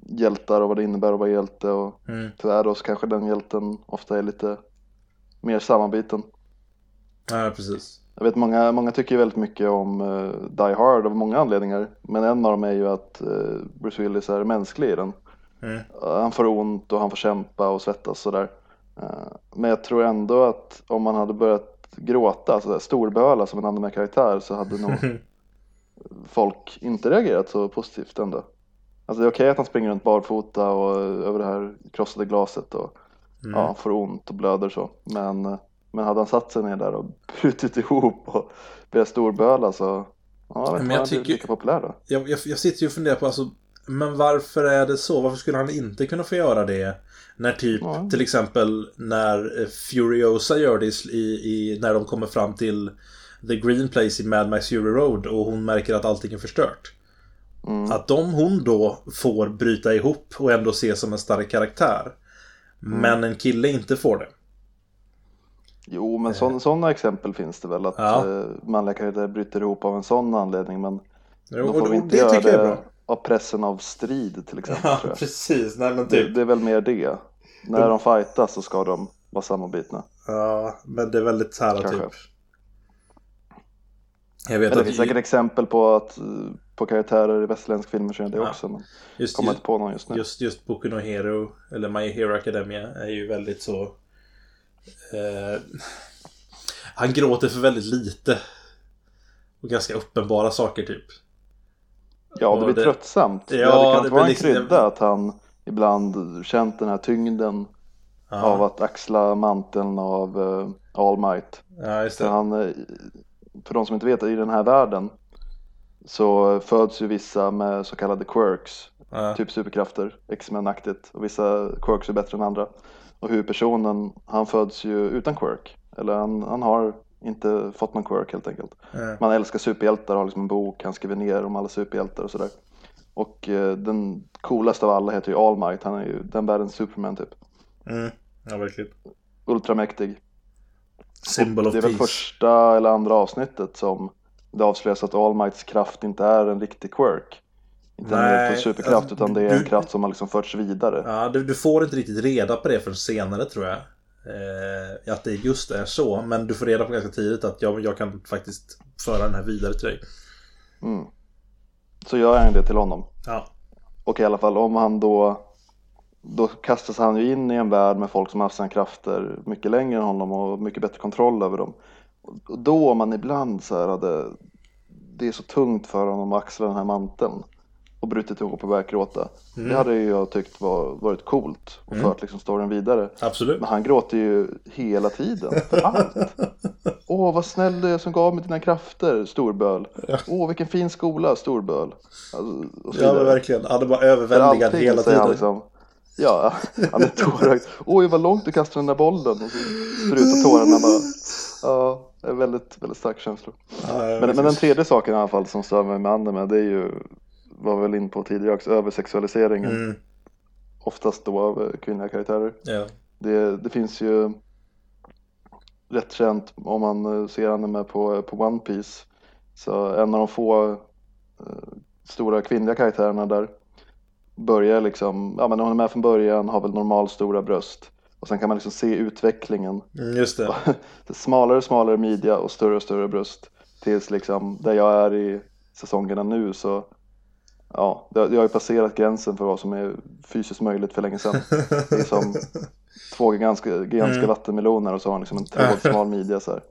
hjältar och vad det innebär att vara hjälte och mm. tyvärr då så kanske den hjälten ofta är lite mer sammanbiten. Ja, precis. Jag vet många, många tycker väldigt mycket om uh, Die Hard av många anledningar. Men en av dem är ju att uh, Bruce Willis är mänsklig i den. Mm. Uh, han får ont och han får kämpa och svettas sådär. men jag tror ändå att om man hade börjat gråta, alltså storböla som en annan karaktär så hade nog folk inte reagerat så positivt ändå. Alltså det är okej att han springer runt barfota och över det här krossade glaset och mm. ja, får ont och blöder så. Men, men hade han satt sig ner där och brutit ihop och börjat storböla så ja, men jag tycker, lika populär då. Jag, jag, jag sitter ju och funderar på alltså, men varför är det så? Varför skulle han inte kunna få göra det? När typ, ja. till exempel när Furiosa gör det i, i, när de kommer fram till The Green Place i Mad Max Fury Road och hon märker att allting är förstört. Mm. Att om hon då får bryta ihop och ändå ses som en stark karaktär. Mm. Men en kille inte får det. Jo, men sådana sån, exempel finns det väl. Att ja. eh, manliga karaktärer bryter ihop av en sån anledning. Men jo, då får vi inte det göra det av pressen av strid till exempel. Ja, precis. Nej, men typ. det, det är väl mer det. När de, de fightas så ska de vara sammanbitna. Ja, men det är väldigt så här Kanske. typ. Jag vet men det finns säkert exempel på att på karaktärer i västerländsk film så är det ja. också. Men just, kommer inte på någon just nu. Just, just Boku no Hero, eller My Hero Academia, är ju väldigt så... Eh, han gråter för väldigt lite. Och ganska uppenbara saker typ. Ja, det blir det, tröttsamt. Ja, det kan inte vara en liksom, krydda att han ibland känt den här tyngden ja. av att axla manteln av uh, All Might. Ja, just det. För, han, eh, för de som inte vet, i den här världen så föds ju vissa med så kallade quirks, ja. typ superkrafter, X-Men-aktigt. Och vissa quirks är bättre än andra. Och huvudpersonen, han föds ju utan quirk. Eller han, han har inte fått någon quirk helt enkelt. Ja. Man älskar superhjältar, har liksom en bok, han skriver ner om alla superhjältar och sådär. Och eh, den coolaste av alla heter ju All Might, han är ju den världens Superman typ. Mm. Ja, verkligen. Ultramäktig. Symbol of Det är väl första eller andra avsnittet som det avslöjas att All Mights kraft inte är en riktig quirk. Inte Nej, en superkraft alltså, utan det är en kraft som har liksom förts vidare. Ja, du, du, får inte riktigt reda på det förrän senare tror jag. Eh, att det just är så. Men du får reda på ganska tidigt att jag, jag kan faktiskt föra den här vidare till dig. Mm. Så gör han det till honom. Ja. Och i alla fall om han då då kastas han ju in i en värld med folk som har haft sina krafter mycket längre än honom och mycket bättre kontroll över dem. Och då om man ibland så här hade, det är så tungt för honom att axla den här manteln och brutit ihop och börjat gråta. Mm. Det hade jag tyckt var, varit coolt och mm. fört liksom storyn vidare. Absolut. Men han gråter ju hela tiden för allt. Åh, vad snäll du är som gav mig dina krafter, storböl. Ja. Åh, vilken fin skola, storböl. Alltså, ja, men verkligen. Han är bara överväldigad hela tiden. Liksom, ja, han är tårögd. Oj, vad långt du kastade den där bollen. Och så sprutar tårarna bara. Ja, det är väldigt, väldigt stark känsla. Ja, men, men den tredje saken i alla fall som stör mig med anime det är ju, var väl in på tidigare också, översexualiseringen. Mm. Oftast då av kvinnliga karaktärer. Ja. Det, det finns ju rätt känt om man ser anime på, på One Piece. Så en av de få eh, stora kvinnliga karaktärerna där börjar liksom, ja men hon är med från början, har väl normal stora bröst. Och sen kan man liksom se utvecklingen. Mm, just det. smalare och smalare midja och större och större bröst. Tills liksom där jag är i säsongerna nu så Ja, jag har ju passerat gränsen för vad som är fysiskt möjligt för länge sedan. Det är som två gigantiska, gigantiska mm. vattenmeloner och så har han liksom en trådsmal midja så här.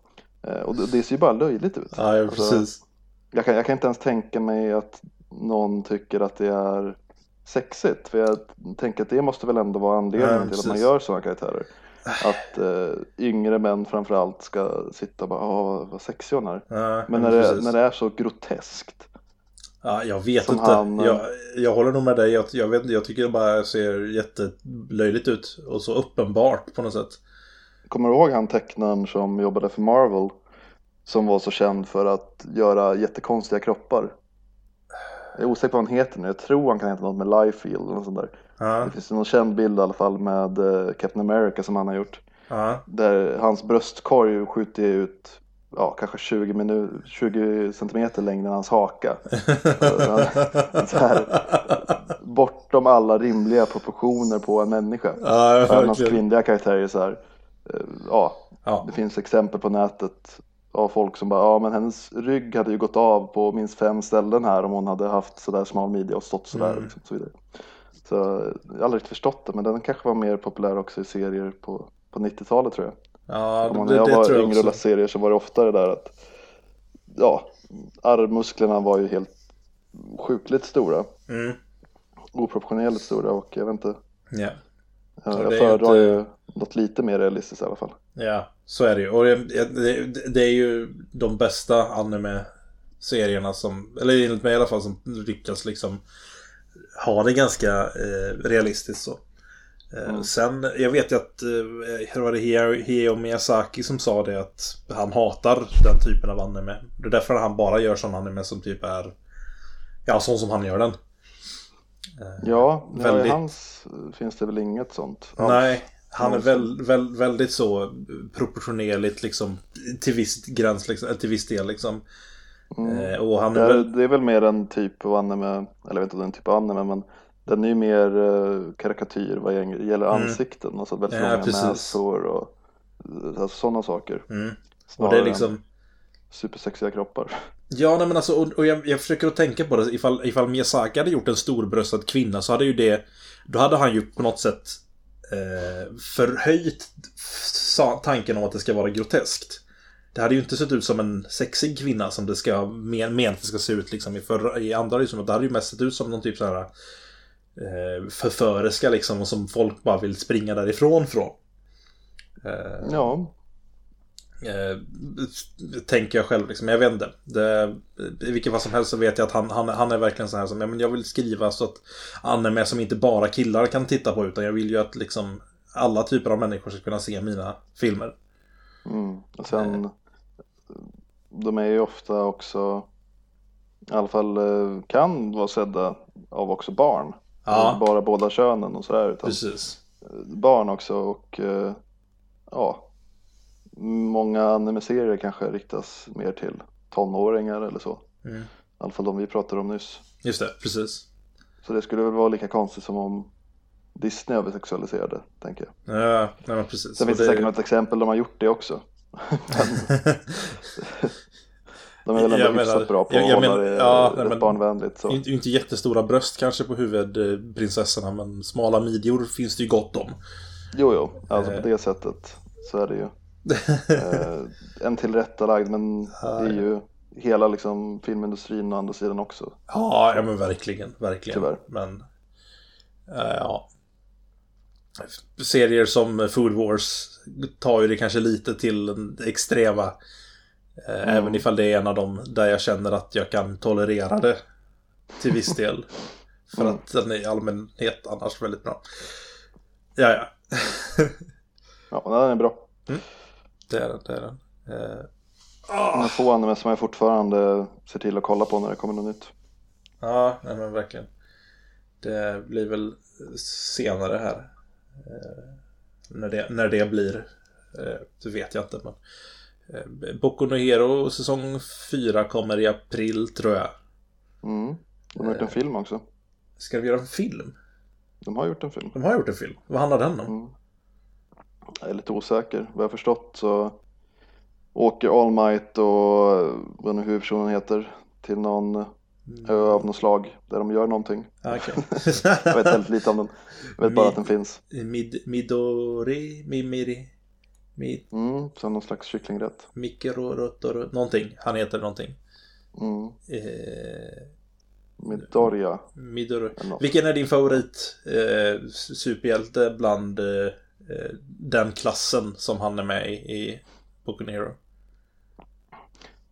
Eh, och det, det ser ju bara löjligt ut. Ja, ja precis. Alltså, jag, kan, jag kan inte ens tänka mig att någon tycker att det är sexigt. För jag tänker att det måste väl ändå vara anledningen ja, till att man gör sådana karaktärer. Att eh, yngre män framförallt ska sitta och bara åh vad sexig hon är. Ja, men när det, när det är så groteskt. Ja, jag vet inte. Han, jag, jag håller nog med dig. Jag, jag, vet, jag tycker det bara ser jättelöjligt ut. Och så uppenbart på något sätt. Kommer du ihåg han tecknaren som jobbade för Marvel? Som var så känd för att göra jättekonstiga kroppar. Jag är osäker på vad han heter nu. Jag tror han kan heta något med Liefeld eller något sånt där. Ja. Det finns någon känd bild i alla fall med eh, Captain America som han har gjort. Ja. Där hans bröstkorg skjuter ut ja, kanske 20, minu- 20 centimeter längre än hans haka. så här, bortom alla rimliga proportioner på en människa. Ja, Även hans kvinnliga karaktärer är så här, eh, ja, Ja. det finns exempel på nätet av folk som bara, ja men hennes rygg hade ju gått av på minst fem ställen här om hon hade haft sådär smal midja och stått sådär. Mm. Liksom, så vidare. Så jag har aldrig förstått det, men den kanske var mer populär också i serier på, på 90-talet tror jag. Ja, det, när jag det var tror jag yngre och läste serier så var det oftare där att, ja, armmusklerna var ju helt sjukligt stora. Mm. Oproportionerligt stora och jag vet inte, Ja. jag, det jag ju föredrar inte- ju något lite mer realistiskt i alla fall. ja, så är det ju. Och det, det, det är ju de bästa anime-serierna som, eller enligt mig i alla fall, som lyckas liksom ha det ganska eh, realistiskt så. Eh, Mm. Sen, jag vet ju att, eh, det var det Heo- Miyazaki som sa det att han hatar den typen av anime. Det är därför han bara gör sån anime som typ är, ja, sån som han gör den. Ja, ja väldigt- i hans finns det väl inget sånt alls. Nej, han är väl, väl, väldigt så proportionerligt liksom till viss gräns, liksom, till viss del liksom. Mm. Eh, och han Det är är, väl... det är väl mer en typ av anime, eller jag vet inte om det är en typ av anime, men den är ju mer uh, karikatyr vad gäller Mm. ansikten. Alltså väldigt Ja, långa precis. näsor och alltså, sådana saker. Mm. Och det är liksom... supersexiga kroppar. Ja, nej men alltså, och, och jag, jag försöker att tänka på det. Ifall, ifall Miyazaki hade gjort en storbröstad kvinna så hade ju det... Då hade han ju på något sätt eh, förhöjt tanken om att det ska vara groteskt. Det hade ju inte sett ut som en sexig kvinna som det ska men, men att det ska se ut liksom i, förra, i andra liksom. Det hade ju mest sett ut som någon typ så här eh, förföriska liksom och som folk bara vill springa därifrån från. Eh, Ja, Eh, tänker jag själv liksom. Jag vet inte. Det, I vilket fall som helst så vet jag att han, han, han är verkligen så här som, ja, men jag vill skriva så att anime som inte bara killar kan titta på utan jag vill ju att liksom alla typer av människor ska kunna se mina filmer. mm. och sen de är ju ofta också, i alla fall eh, kan vara sedda av också barn. Ja. Bara båda könen och sådär. Utan Precis. barn också och eh, ja, många anime-serier kanske riktas mer till tonåringar eller så. Mm. I alla fall de vi pratade om nyss. Just det, precis. Så det skulle väl vara lika konstigt som om Disney översexualiserade, tänker jag. Ja, men precis. Sen finns det det- säkert något exempel de har gjort det också. de är väl ändå hyfsat bra på jag- att jag hålla menar- det ja, nej, men- barnvänligt. Så. Inte, inte jättestora bröst kanske på huvudprinsessorna men smala midjor finns det ju gott om. Jo, jo, alltså Eh. på det sättet så är det ju. Eh, en tillrättalagd, men det är ju hela liksom, filmindustrin å andra sidan också. Ja, ja men verkligen, verkligen. Tyvärr. Men, eh, ja. Serier som Food Wars tar ju det kanske lite till den extrema. Eh, Mm. Även ifall det är en av dem där jag känner att jag kan tolerera det till viss del. För Mm. att den är i allmänhet annars väldigt bra. Ja, ja. Ja, den är bra. Det är den, det är den. Eh, Men få anime som jag fortfarande ser till att kolla på när det kommer något nytt. Ja, nej men verkligen. Det blir väl senare här. Eh, när, det, när det blir. Eh, det vet jag inte men. Eh, Boku no Hero säsong 4 kommer i april tror jag. Mm. De har gjort en Eh. film också. Ska de göra en film? De har gjort en film. De har gjort en film. Vad handlar den om? Mm. Jag är lite osäker. Vad jag förstått så åker All Might och vad nu huvudpersonen heter till någon ö av något slag där de gör någonting. Ah, Okej. Jag vet väldigt lite om den. Jag vet bara att den finns. Mid, midori, Mimiri, Mi, Mm, som någon slags kycklingrätt. Mikro, Rotoro, någonting. Han heter någonting. Mm. Eh, eller något. Vilken är din favorit eh, superhjälte bland eh, eh, den klassen som han är med i, i Boku no Hero?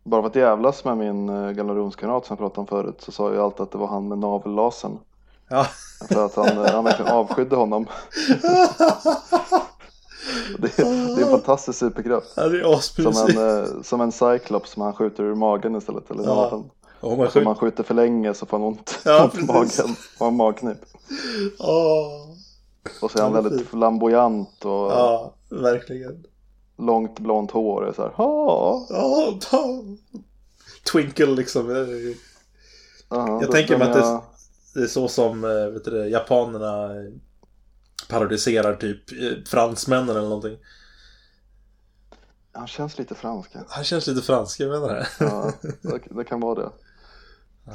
Bara för att jävlas med min uh, gamla rumskamrat som jag pratade om förut så sa jag alltid att det var han med navellasern. Ja. För att han, eh, han verkligen avskydde honom. Det, det är en fantastisk superkraft. Ja, det är Som en, eh, som en cyclops som han skjuter ur magen istället. Eller Ja. Om man, Om skjut... man skjuter för länge så får han ont Ja, i precis. magen. Och en magknip. Åh. Och så är han Ja, väldigt fint. flamboyant och Ja, verkligen. långt blont hår. Och så här, "Ha." Ja, ta. Twinkle liksom. Ja, Jag då tänker mig att jag- Det är så som eh, vet du, japanerna parodiserar typ eh, fransmännen eller någonting. Han känns lite fransk. Han känns lite fransk, jag menar det. Ja, det, det kan vara det.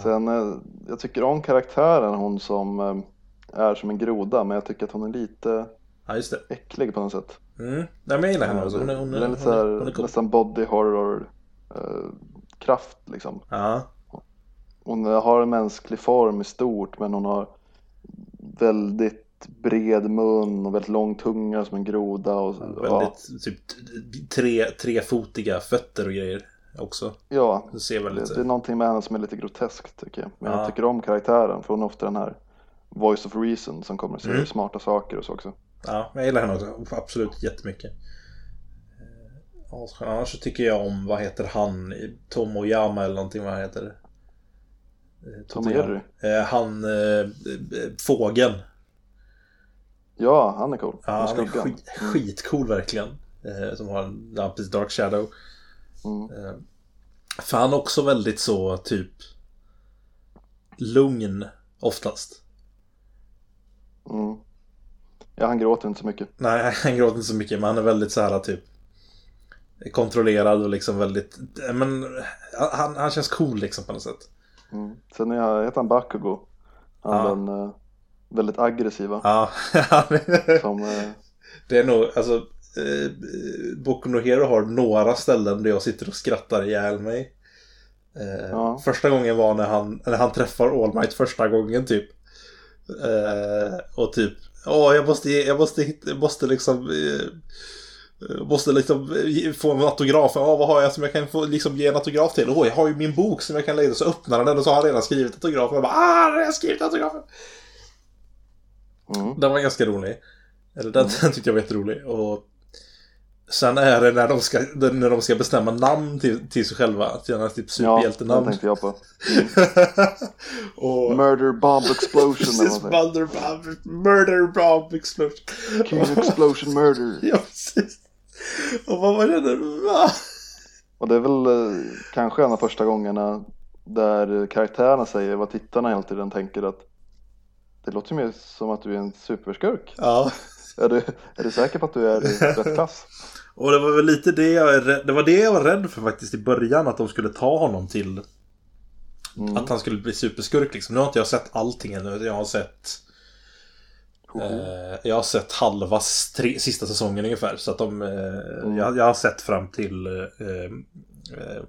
Sen, eh, jag tycker om karaktären, hon som eh, är som en groda, men jag tycker att hon är lite Ja, just det. äcklig på något sätt. Mm. Nej, men jag gillar henne också. Hon är, hon är, är hon lite så är, hon är cool. nästan body horror eh, liksom. Ja, Hon har en mänsklig form i stort, men hon har väldigt bred mun och väldigt lång tunga som en groda. Och, ja, väldigt typ tre, trefotiga fötter och grejer också. ja, Det ser det, väldigt det är någonting med henne som är lite groteskt tycker jag. Men Ja. jag tycker om karaktären, för hon är ofta den här voice of reason som kommer och säger Mm. smarta saker och så också. Ja, jag gillar henne också. Absolut jättemycket. Eh. Annars så tycker jag om, vad heter han? Tomoyama eller någonting, vad han heter. Eh, Tom. Eh, Han, eh, eh, fågeln. Ja, han är cool. Ja, han är skit, skitcool verkligen. Eh, som har en ja, precis, Dark Shadow. Mm. Eh, för han är också väldigt så, typ lugn oftast. Mm. Ja, han gråter inte så mycket. Nej, han gråter inte så mycket, men han är väldigt så här typ kontrollerad och liksom väldigt, eh, men han, han känns cool liksom på något sätt. Mm. Sen är heter han Bakugo. Han Ja. den eh, väldigt aggressiva. Ja, Som, eh, det är nog, alltså eh, Boku no Hero har några ställen där jag sitter och skrattar ihjäl mig. Eh, Ja. Första gången var när han, när han träffar All Might första gången typ. Eh, och typ, åh jag måste, jag måste, jag måste liksom eh, Måste liksom få en autograf. Ja, vad har jag som jag kan få liksom ge en autograf till? Åh, jag har ju min bok som jag kan lägga. Så öppnar han den och så har han redan skrivit autografen. Jag bara, ah, jag har skrivit autografen. Mm. Den var ganska rolig. Eller den, den tyckte jag var jätterolig. Och sen är det när de ska, när de ska bestämma namn till, till sig själva. Till här typ Ja, den superhjältenamn. tänkte jag på. och... Murder bomb explosion. Precis, murder bomb, murder bomb explosion. King explosion murder. Ja, precis. Och vad var det nu? Och det är väl eh, kanske en av första gångerna där karaktärerna säger vad tittarna hela tiden tänker att det låter mer som att du är en superskurk. Ja. Är du, är du säker på att du är i rätt klass? Och det var väl lite det jag, rädd- det var det jag var rädd för faktiskt i början. Att de skulle ta honom till... Mm. Att han skulle bli superskurk liksom. Nu har inte jag sett allting ännu. Jag har sett... Eh, jag har sett halva tre, sista säsongen ungefär. Så att de... Eh, jag, jag har sett fram till... Eh, eh,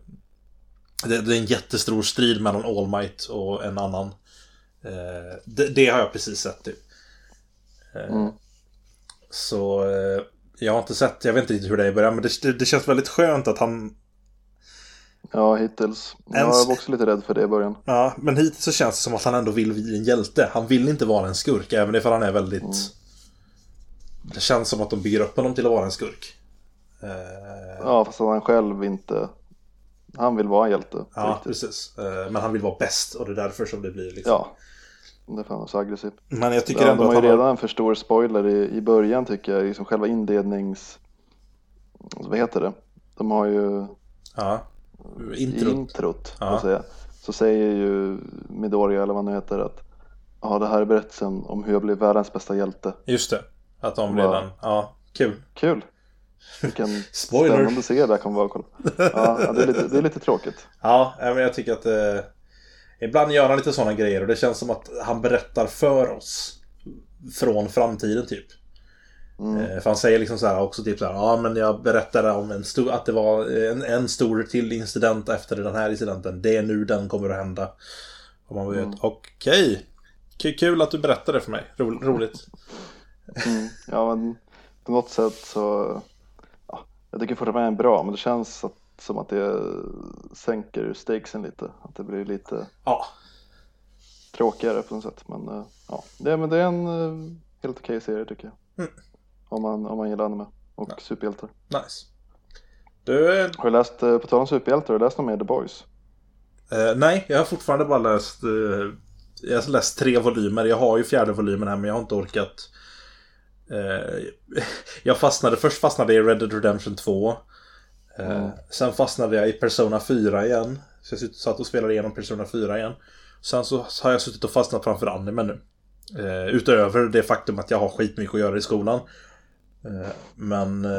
det, det är en jättestor strid mellan All Might och en annan. Eh, det, det har jag precis sett typ. Eh, Mm. Så eh, jag har inte sett, jag vet inte riktigt hur det är i början, men det, det, känns väldigt skönt att han... Ja, hittills. Jag Ens- var också lite rädd för det i början. Ja, men hittills så känns det som att han ändå vill bli en hjälte. Han vill inte vara en skurk, även ifall han är väldigt... Mm. Det känns som att de bygger upp honom till att vara en skurk. Ja, fast han själv inte... Han vill vara en hjälte. ja, riktigt. precis. Men han vill vara bäst och det är därför som det blir liksom... ja. Det är fan så aggressivt. Men jag tycker Ja, ändå de har ju redan en för stor spoiler i, i början tycker jag. Liksom själva inlednings... Vad heter det? De har ju Ja. i Introt. introt Ja. så, säga, så säger ju Midoriya eller vad han nu heter att ja, det här är berättelsen om hur jag blev världens bästa hjälte. Just det. Att de redan... Ja, kul. Kul! Vilken Spoiler. spännande serie där kommer vara. Ja, ja, det, är lite, det är lite tråkigt. Ja, men jag tycker att eh, Ibland gör han lite sådana grejer och det känns som att han berättar för oss Från framtiden typ Mm. eh, För han säger liksom så här också typ så här Ja men jag berättade om en stor Att det var en, en stor till incident efter den här incidenten Det är nu den kommer att hända Och man vet, Mm. okej K- Kul att du berättade för mig, Ro, roligt Mm. Ja, men på något sätt så ja, Jag tycker fortfarande den är bra men det känns att, som att det sänker stakesen lite. Att det blir lite Ja, tråkigare på något sätt. Men eh, ja, det, men det är en eh, helt okej serie tycker jag. Mm. Om, man, om man gillar anime och superhjältar. nice Du, eh, Har du läst, på tal om superhjältar, har du läst något mer The Boys? Uh, nej, jag har fortfarande bara läst... Uh, jag har läst tre volymer. Jag har ju fjärde volymen här men jag har inte orkat. Uh, jag fastnade, först fastnade jag i Red Dead Redemption 2. Mm. Sen fastnade jag i Persona 4 igen. Så jag satt och spelade igenom Persona 4 igen. Sen så har jag suttit och fastnat framför anime nu. utöver det faktum att jag har skitmycket att göra i skolan. men...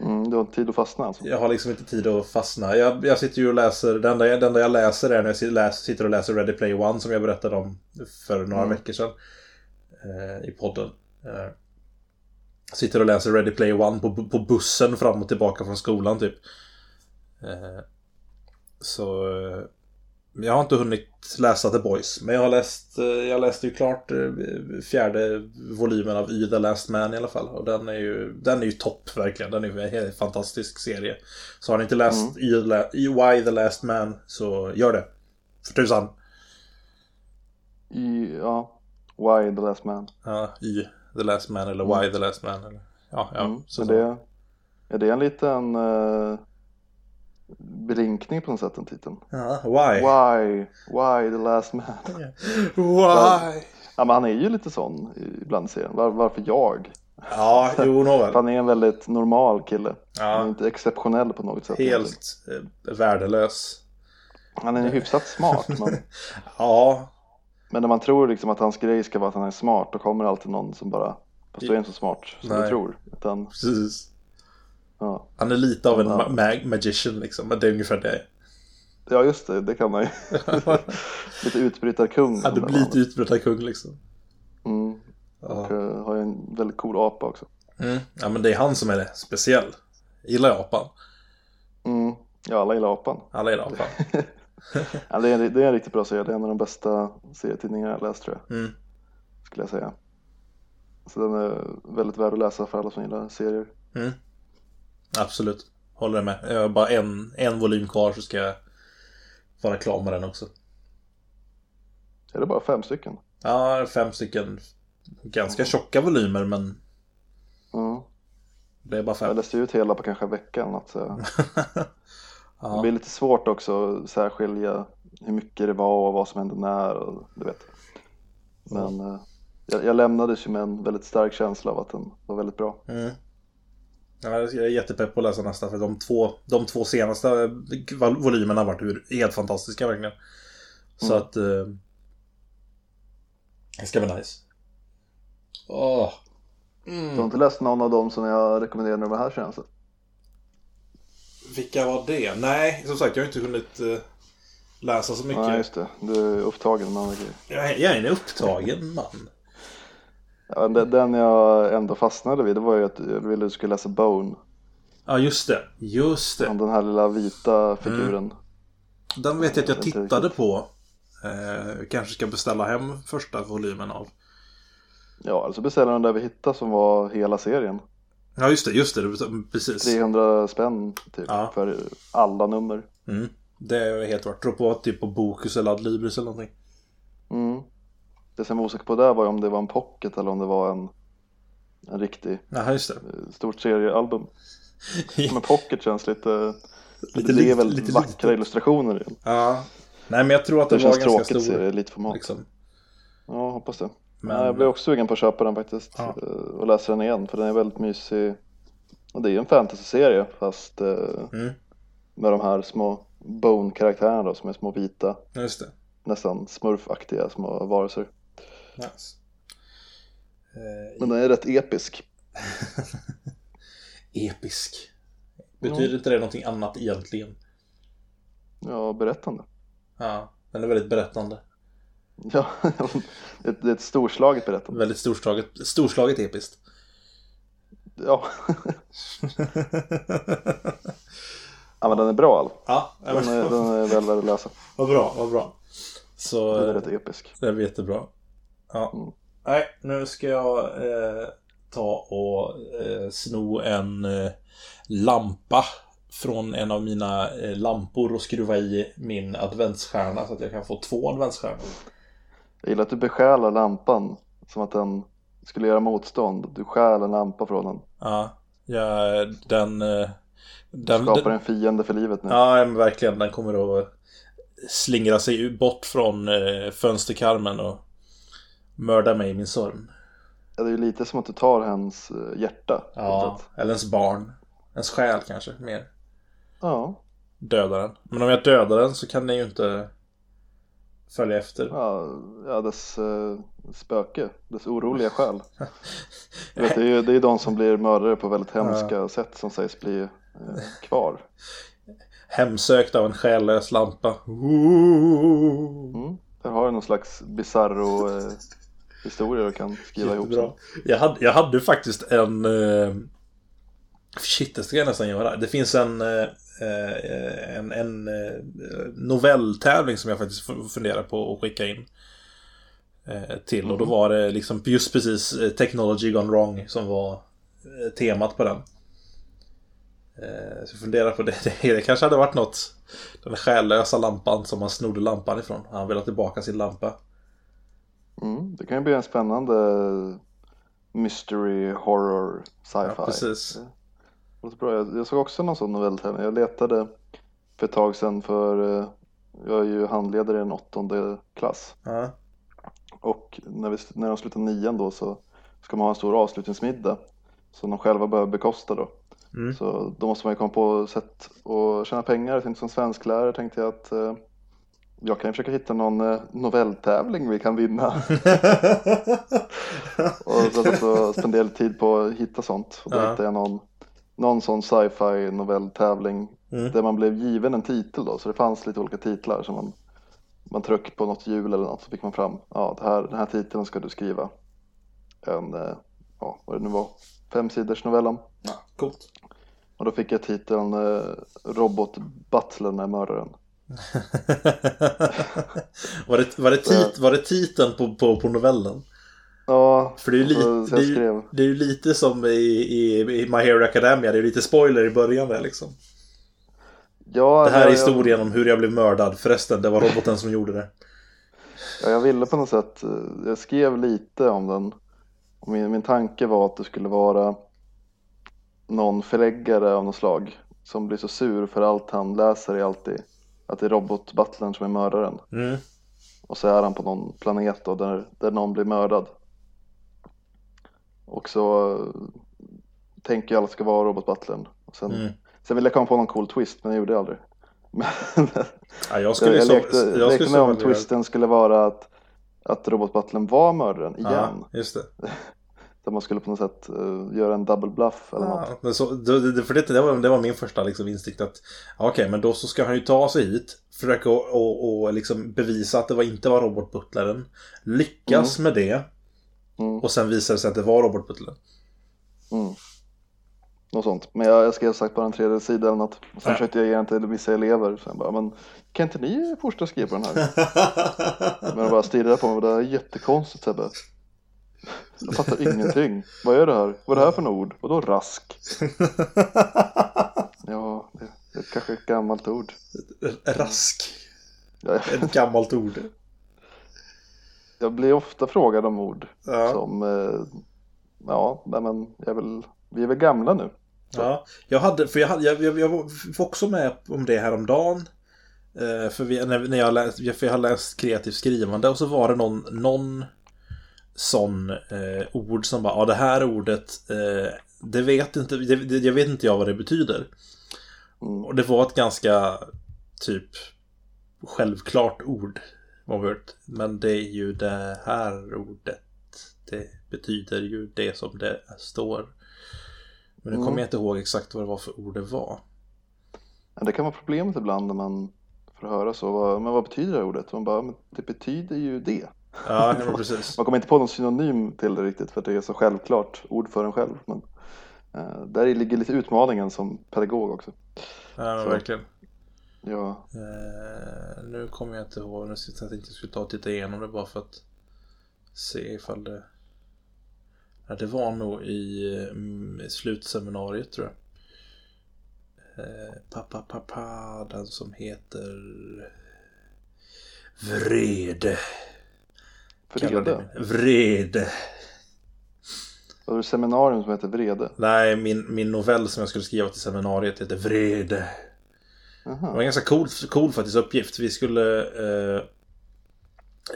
Mm, du har inte tid att fastna alltså? Jag har liksom inte tid att fastna. Jag, jag sitter ju och läser, det enda, det enda jag läser är när jag sitter och läser Ready Play One som jag berättade om för några mm. veckor sedan. Eh, I podden. Sitter och läser Ready Play One på, på bussen fram och tillbaka från skolan typ. Eh, så eh, jag har inte hunnit läsa The Boys. Men jag har läst, eh, jag läste ju klart fjärde volymen av Y The Last Man i alla fall. Och den är ju, den är ju topp verkligen. Den är en helt fantastisk serie. Så har ni inte läst mm. Y, Why The Last Man så gör det. För tusan. Y, ja. Why The Last Man. Ja, Y The Last Man eller Why mm. The Last Man. Eller, ja, ja. Mm. Så, är, det, är det en liten... Uh blinkning på något sätt den titeln. Ja, why? Why? Why the last man? Why? Ja, men han är ju lite sån ibland i serien. Var, varför jag? Ja, jo nåväl. Han är en väldigt normal kille. Ja. Han är inte exceptionell på något sätt. Helt eh, värdelös. Han är hyfsat smart. Men... ja. Men när man tror liksom att hans grej ska vara att han är smart då kommer alltid någon som bara Fast du är inte så smart som Nej. du tror. Utan... Precis. Ja. Han är lite av en ja. mag magician liksom, men det är ungefär det. Ja just det, det kan man ju. lite utbrytarkung. Ja, det blir lite utbrytarkung liksom. Mm. Och uh, har ju en väldigt cool apa också. Mm. Ja men det är han som är det, speciell. Gillar jag apan? Mm. Ja, alla gillar apan. Alla gillar apan. ja, det, är, det är en riktigt bra serie, det är en av de bästa serietidningarna jag läst tror jag. Mm. Skulle jag säga. Så den är väldigt värd att läsa för alla som gillar serier. Mm. Absolut. Håller med. Jag har bara en, en volym kvar så ska jag vara klar med den också. Är det bara fem stycken? Ja, fem stycken. Ganska tjocka volymer men... Mm. Det är bara fem. Jag läste ut hela på kanske en vecka eller något. Så... ja. Det blir lite svårt också att särskilja hur mycket det var och vad som hände när och du vet. Men mm. jag, jag lämnades ju med en väldigt stark känsla av att den var väldigt bra. Mm. Jag är jättepepp på att läsa nästa för de två, de två senaste volymerna har varit helt fantastiska verkligen. Så mm. att... Eh, det ska bli nice. Åh. Mm. Du har inte läst någon av dem som jag rekommenderade när du var här senast? Vilka var det? Nej, som sagt jag har inte hunnit uh, läsa så mycket. Nej, just det. Du är upptagen grejer. Jag, jag är en upptagen man. Ja, den jag ändå fastnade vid det var ju att jag ville att du skulle läsa Bone. Ja just det, just det. Den här lilla vita figuren. Mm. Den vet jag att jag tittade på. Eh, kanske ska beställa hem första volymen av. Ja, alltså beställa den där vi hittade som var hela serien. Ja just det, just det, precis. 300 spänn typ ja. för alla nummer. Mm. Det är helt värt. Tror på typ på Bokus eller Adlibris eller någonting. Mm. Det som jag var osäker på där var om det var en pocket eller om det var en, en riktig Aha, just det. Eh, stort seriealbum. Men pocket känns lite, lite det är väl lite, vackra lite. illustrationer igen. Ja. Nej men jag tror att det, det var ganska stor. Det känns tråkigt lite format. Liksom. Ja, hoppas det. Men... jag blir också sugen på att köpa den faktiskt. Ja. Eh, och läsa den igen för den är väldigt mysig. Och det är ju en fantasy-serie fast eh, mm. med de här små Bone-karaktärerna som är små vita. Just det. Nästan smurfaktiga små varelser. Nice. Eh, Men den är rätt episk. episk. Betyder ja. inte det någonting annat egentligen? Ja, berättande. Ja, den är väldigt berättande. Ja, det är ett storslaget berättande. Väldigt storslaget, storslaget episkt. Ja. ja, men den är bra alltså. Ja, den, är, den är väl värd att läsa. Vad bra, vad bra. Så, den är rätt episk. Det är jättebra. Ja. Mm. Nej, nu ska jag eh, ta och eh, sno en eh, lampa från en av mina eh, lampor och skruva i min adventsstjärna så att jag kan få två adventsstjärnor. Jag gillar att du besjälar lampan som att den skulle göra motstånd. Du stjäl en lampa från den. Ja, ja den... Eh, den skapar en fiende för livet nu. Ja, men verkligen. Den kommer att slingra sig bort från eh, fönsterkarmen och mörda mig i min sömn. Ja, det är ju lite som att du tar hans eh, hjärta. Ja, eller ens barn. Ens själ kanske, mer. Ja. Döda den. Men om jag dödar den så kan den ju inte följa efter. Ja, ja dess uh, spöke, dess oroliga själ. vet, det, är ju, det är de som blir mördare på väldigt hemska ja. sätt som sägs bli uh, kvar. Hemsökt av en själlös lampa. Mm, där har du någon slags bizarro uh, historia du kan skriva Jättebra. ihop. Jag hade, jag hade faktiskt en... Uh, shit, det ska jag nästan göra. Det finns en... Uh, en, en novelltävling som jag faktiskt funderar på att skicka in. Till och då mm. var det liksom just precis Technology Gone Wrong som var temat på den. Så jag funderar på det. Det kanske hade varit något. Den själlösa lampan som man snodde lampan ifrån. Han ville ha tillbaka sin lampa. Mm, det kan ju bli en spännande mystery, horror, sci-fi. Ja, precis. Det bra. Jag såg också någon sån novelltävling. Jag letade för ett tag sedan för eh, jag är ju handledare i en åttonde klass. Ja. Och när, vi, när de slutar nian då så ska man ha en stor avslutningsmiddag som de själva behöver bekosta då. Mm. Så då måste man ju komma på sätt att tjäna pengar. Som svensklärare tänkte jag att eh, jag kan försöka hitta någon eh, novelltävling vi kan vinna. och så, så spenderade jag tid på att hitta sånt. Och då ja. hittade jag någon, någon sån sci-fi novelltävling mm. där man blev given en titel då. Så det fanns lite olika titlar som man, man tryckte på något hjul eller något så fick man fram. Ja, det här, den här titeln ska du skriva. En, eh, ja vad det nu var, fem sidors novell om. Ja, coolt. Och då fick jag titeln eh, Robot Butlern är mördaren. var, det, var, det tit, var det titeln på, på, på novellen? Ja, För det är ju, li, det är ju, det är ju lite som i, i, i My Hero Academia, det är lite spoiler i början där liksom. Ja, det här är historien jag... om hur jag blev mördad. Förresten, det var roboten som gjorde det. Ja, jag ville på något sätt, jag skrev lite om den. Min, min tanke var att det skulle vara någon förläggare av något slag som blir så sur för allt han läser är alltid att det är robotbutlern som är mördaren. Mm. Och så är han på någon planet då, där, där någon blir mördad. Och så uh, tänker jag att det ska vara robotbutlern. sen, mm. sen ville jag komma på någon cool twist men jag gjorde det aldrig. ja, jag skulle jag, jag lekte, jag lekte med om twisten skulle vara att, att robotbutlern var mördaren igen. Ja, just det. Där man skulle på något sätt uh, göra en double bluff eller ja, något. Men så, det, för det, det, var, det var min första liksom, insikt att okej, okay, men då så ska han ju ta sig hit. Försöka och, och, och liksom bevisa att det var, inte var robotbutlaren. Lyckas mm. med det. Mm. Och sen visar det sig att det var robotbutlaren. Mm. Något sånt. Men jag, jag skrev sagt på en tredje sida eller något. Och sen ja. försökte jag ge den till vissa elever. Sen bara, men kan inte ni fortsätta skriva på den här? men de bara stirrade på mig. Det är jättekonstigt Sebbe. Jag fattar ingenting. Vad är det här? Vad är det här för ord? Vadå rask? Ja, det, det är kanske ett gammalt ord. Rask. Ja, Ett gammalt ord. Jag blir ofta frågad om ord ja. som, eh, ja, men jag är väl, vi är väl gamla nu. Så. Ja, jag hade, för jag, hade, jag, jag, jag var också med om det här om dagen. Eh, för, vi, när, när jag, läst, för jag har läst kreativt skrivande och så var det någon, någon sån eh, ord som bara, ja det här ordet, eh, det vet inte, det, jag vet inte jag vad det betyder. Mm. Och det var ett ganska typ självklart ord. Men det är ju det här ordet. Det betyder ju det som det står. Men nu kommer mm. jag inte ihåg exakt vad det var för ord det var. Det kan vara problemet ibland när man får höra så. Men vad betyder det här ordet? Man bara, men det betyder ju det. Ja, precis. Man kommer inte på någon synonym till det riktigt för det är så självklart ord för en själv. Men uh, där ligger lite utmaningen som pedagog också. Ja, verkligen. Ja. Uh, nu kommer jag inte ihåg, nu jag tänkte jag skulle ta och titta igenom det bara för att se ifall det... Ja, det var nog i, um, slutseminariet tror jag. Uh, pappa, pappa, den som heter Vrede. Vrede? Vrede. Var det seminarium som heter Vrede? Nej, min, min novell som jag skulle skriva till seminariet heter Vrede. Aha. Det var en ganska cool, cool faktiskt uppgift. Vi skulle eh,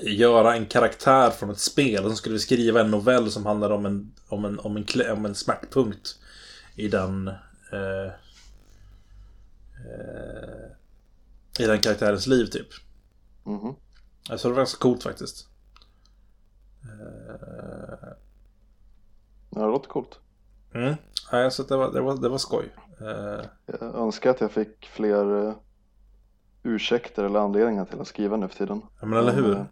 göra en karaktär från ett spel. Och så skulle vi skriva en novell som handlar om en, om en, om en, om en smärtpunkt i den eh, eh, i den karaktärens liv typ. Mm -hmm. Alltså det var ganska coolt faktiskt. Eh, ja, det låter coolt. Mm. Ja, så det var, det var, det var skoj. Eh, jag önskar att jag fick fler uh, ursäkter eller anledningar till att skriva nu för tiden. Ja, men eller hur?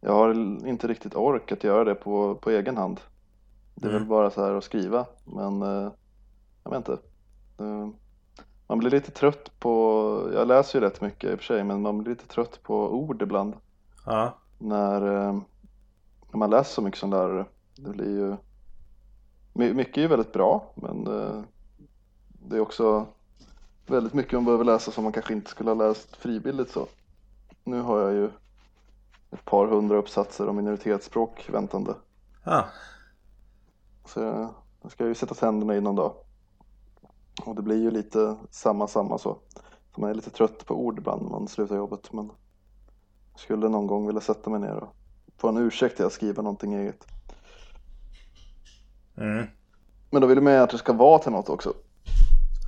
jag har inte riktigt ork att göra det på, på egen hand. Det är mm. väl bara så här att skriva, men jag vet inte. man blir lite trött på, jag läser ju rätt mycket i och för sig, men man blir lite trött på ord ibland. Ja. När, när man läser så mycket som lärare. Det blir ju mycket är ju väldigt bra men det är också väldigt mycket man behöver läsa som man kanske inte skulle ha läst frivilligt så. Nu har jag ju ett par hundra uppsatser om minoritetsspråk väntande. Ah. Så jag ska ju sätta tänderna i någon dag. Och det blir ju lite samma samma så. så man är lite trött på ord ibland när man slutar jobbet men skulle någon gång vilja sätta mig ner och få en ursäkt till att skriva någonting eget. Mm. Men då vill du med att det ska vara till något också.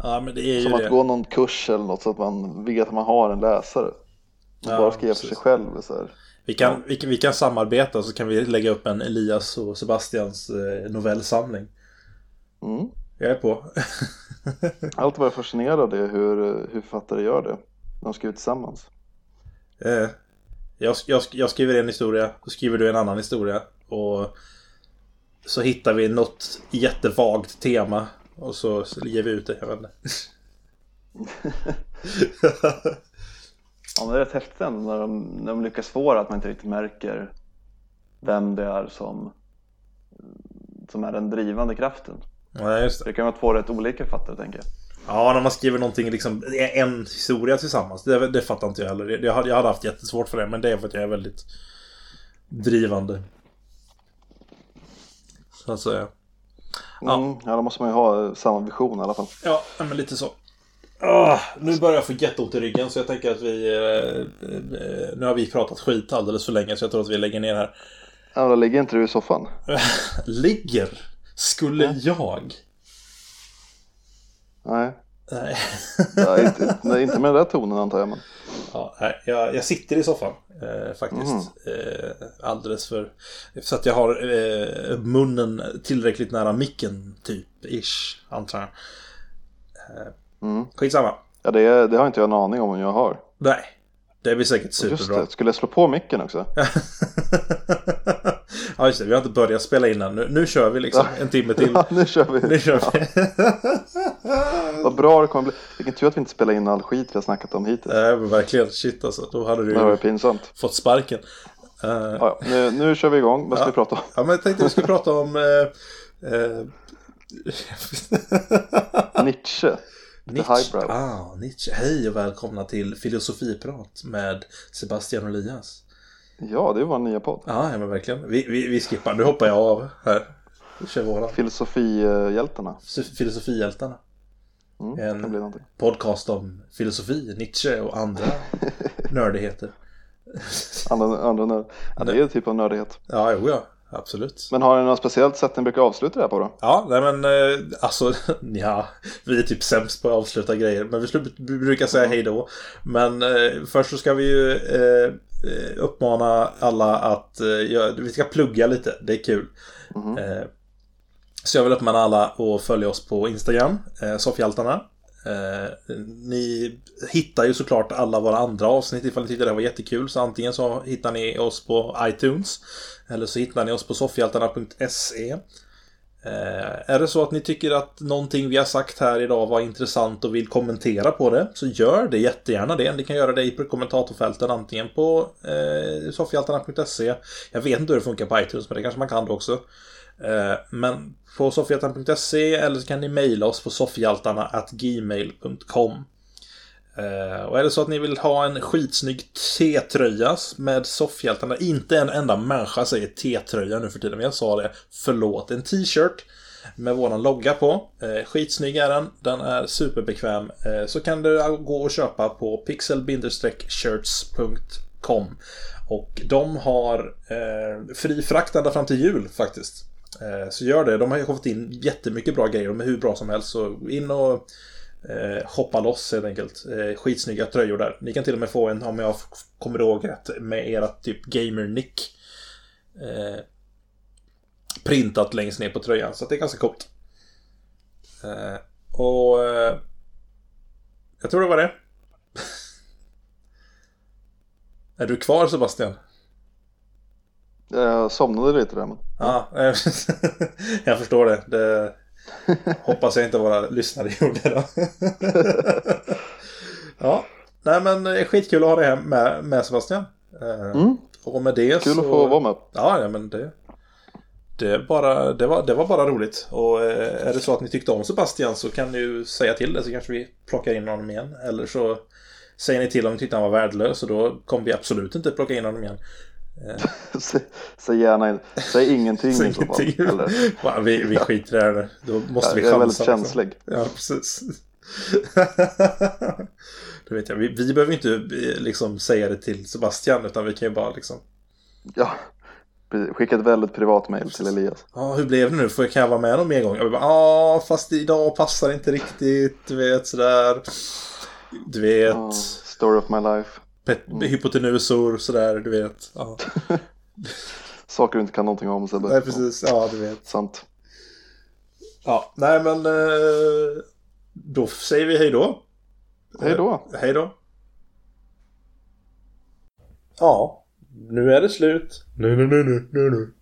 Ja, men det är Som ju att det. gå någon kurs eller något så att man vet att man har en läsare. Man ja, bara skriva för sig själv. Så här. Vi kan, ja. vi, vi, kan samarbeta så kan vi lägga upp en Elias och Sebastians eh, novellsamling. Mm. Jag är på. Allt var fascinerad av det hur, hur författare gör det. De skriver tillsammans. Eh, jag, jag, jag skriver en historia, så skriver du en annan historia. Och så hittar vi något jättevagt tema och så, ger vi ut det, jag vet inte. ja men det är rätt häftigt ändå när de, när de lyckas få det att man inte riktigt märker vem det är som, som är den drivande kraften. Ja, just det. det kan vara två rätt olika författare tänker jag. Ja, när man skriver någonting, liksom, en historia tillsammans. Det, det fattar inte jag heller. Jag hade, jag hade haft jättesvårt för det, men det är för att jag är väldigt drivande. Så att säga. Ja. Mm, ja, då måste man ju ha samma vision i alla fall. Ja, men lite så. Oh, nu börjar jag få jätteont i ryggen så jag tänker att vi... Eh, eh, nu har vi pratat skit alldeles för länge så jag tror att vi lägger ner här. Ja, då ligger inte du i soffan? ligger? Skulle ja. jag? Nej. Nej. ja, inte, nej, inte med den där tonen antar jag. Men... Ja, jag, jag sitter i soffan eh, faktiskt. Mm. Eh, alldeles för... Så att jag har eh, munnen tillräckligt nära micken, typ. Ish, antar jag. Eh, mm. Skitsamma. Ja, det, det har inte jag en aning om om jag har. Nej. Det blir säkert superbra. Just det, skulle jag slå på micken också? ja just det, vi har inte börjat spela in än. Nu, nu kör vi liksom en timme till. ja, nu kör vi. Nu kör vi. Vad bra det kommer bli. Vilken tur att vi inte spelar in all skit vi har snackat om hittills. Nej men verkligen, shit alltså. Då hade du pinsamt. fått sparken. Uh, ja, nu, nu kör vi igång, vad ska ja. vi prata om? Ja men jag tänkte vi skulle prata om uh, uh... Nietzsche. Nietzsche. Ah, Nietzsche. Hej och välkomna till Filosofiprat med Sebastian och Elias. Ja, det är vår nya podd. Ja, ja men verkligen. Vi, vi, vi skippar. Nu hoppar jag av här. Vi kör våra. Filosofihjältarna. Filosofihjältarna. Mm, en podcast om filosofi, Nietzsche och andra nördigheter. andra, andra nörd. Ja, det är en typ av nördighet. Ja, jo, ja. Absolut. Men har ni något speciellt sätt ni brukar avsluta det här på då? Ja, nej men eh, alltså, ja, vi är typ sämst på att avsluta grejer. Men vi, vi brukar säga hej då. Men eh, först så ska vi ju eh, eh uppmana alla att eh, vi ska plugga lite. Det är kul. Mm -hmm så jag vill uppmana alla att följa oss på Instagram, eh, Soffhjältarna. Eh, ni hittar ju såklart alla våra andra avsnitt ifall ni tyckte det var jättekul. Så antingen så hittar ni oss på iTunes. Eller så hittar ni oss på soffhjältarna.se. Eh, är det så att ni tycker att någonting vi har sagt här idag var intressant och vill kommentera på det så gör det jättegärna det. Ni kan göra det i kommentatorfälten antingen på eh, soffhjältarna.se. Jag vet inte hur det funkar på iTunes men det kanske man kan då också. Eh, men på soffhjältarna.se eller så kan ni mejla oss på soffhjältarna.gmail.com eh, och är det så att ni vill ha en skitsnygg T-tröja med soffhjältarna, inte en enda människa säger T-tröja nu för tiden, men jag sa det, förlåt, en t-shirt med våran logga på. Eh, skitsnygg är den, den är superbekväm. Så kan du gå och köpa på pixel-shirts.com. Och de har eh, fri frakt ända fram till jul faktiskt. Eh, så gör det, de har ju fått in jättemycket bra grejer, de är hur bra som helst. Så in och eh, hoppa loss helt enkelt. Eh, skitsnygga tröjor där. Ni kan till och med få en, om jag kommer ihåg rätt, med era typ gamer-nick. Eh, printat längst ner på tröjan. Så det är ganska coolt. Eh, och eh, jag tror det var det. är du kvar Sebastian? Jag somnade lite där men. Ja, jag förstår det. det hoppas jag inte våra lyssnare gjorde då. ja, nej men skitkul att ha dig här med, med Sebastian. Eh, mm. Och med det Kul så... att få vara med. Ja, ja men det... Det, bara, det, var, det var bara roligt. Och eh, är det så att ni tyckte om Sebastian så kan ni ju säga till det så kanske vi plockar in honom igen. Eller så säger ni till om ni tyckte han var värdelös och då kommer vi absolut inte plocka in honom igen. säg, säg gärna Säg ingenting säg i så fall. Eller? vi, vi skiter i det här Då måste ja, vi chansa. Jag är väldigt känslig. Ja, precis. det vet jag. Vi, vi behöver inte eh, liksom säga det till Sebastian utan vi kan ju bara liksom. Ja, Skicka ett väldigt privat mail till Elias. Ja, hur blev det nu? Får jag, kan jag vara med någon mer gång? Jag bara, ja, fast idag passar inte riktigt. Du vet, sådär. Du vet. Oh, story of my life. Pet mm. Hypotenusor, sådär, du vet. Ja. Saker du inte kan någonting om. Så nej, precis. Ja, du vet. Sant. Ja, nej men. Eh, då säger vi hej då. Hej då. Hej då. Ja. Nu är det slut. Nu, nu, nu, nu, nu, nu.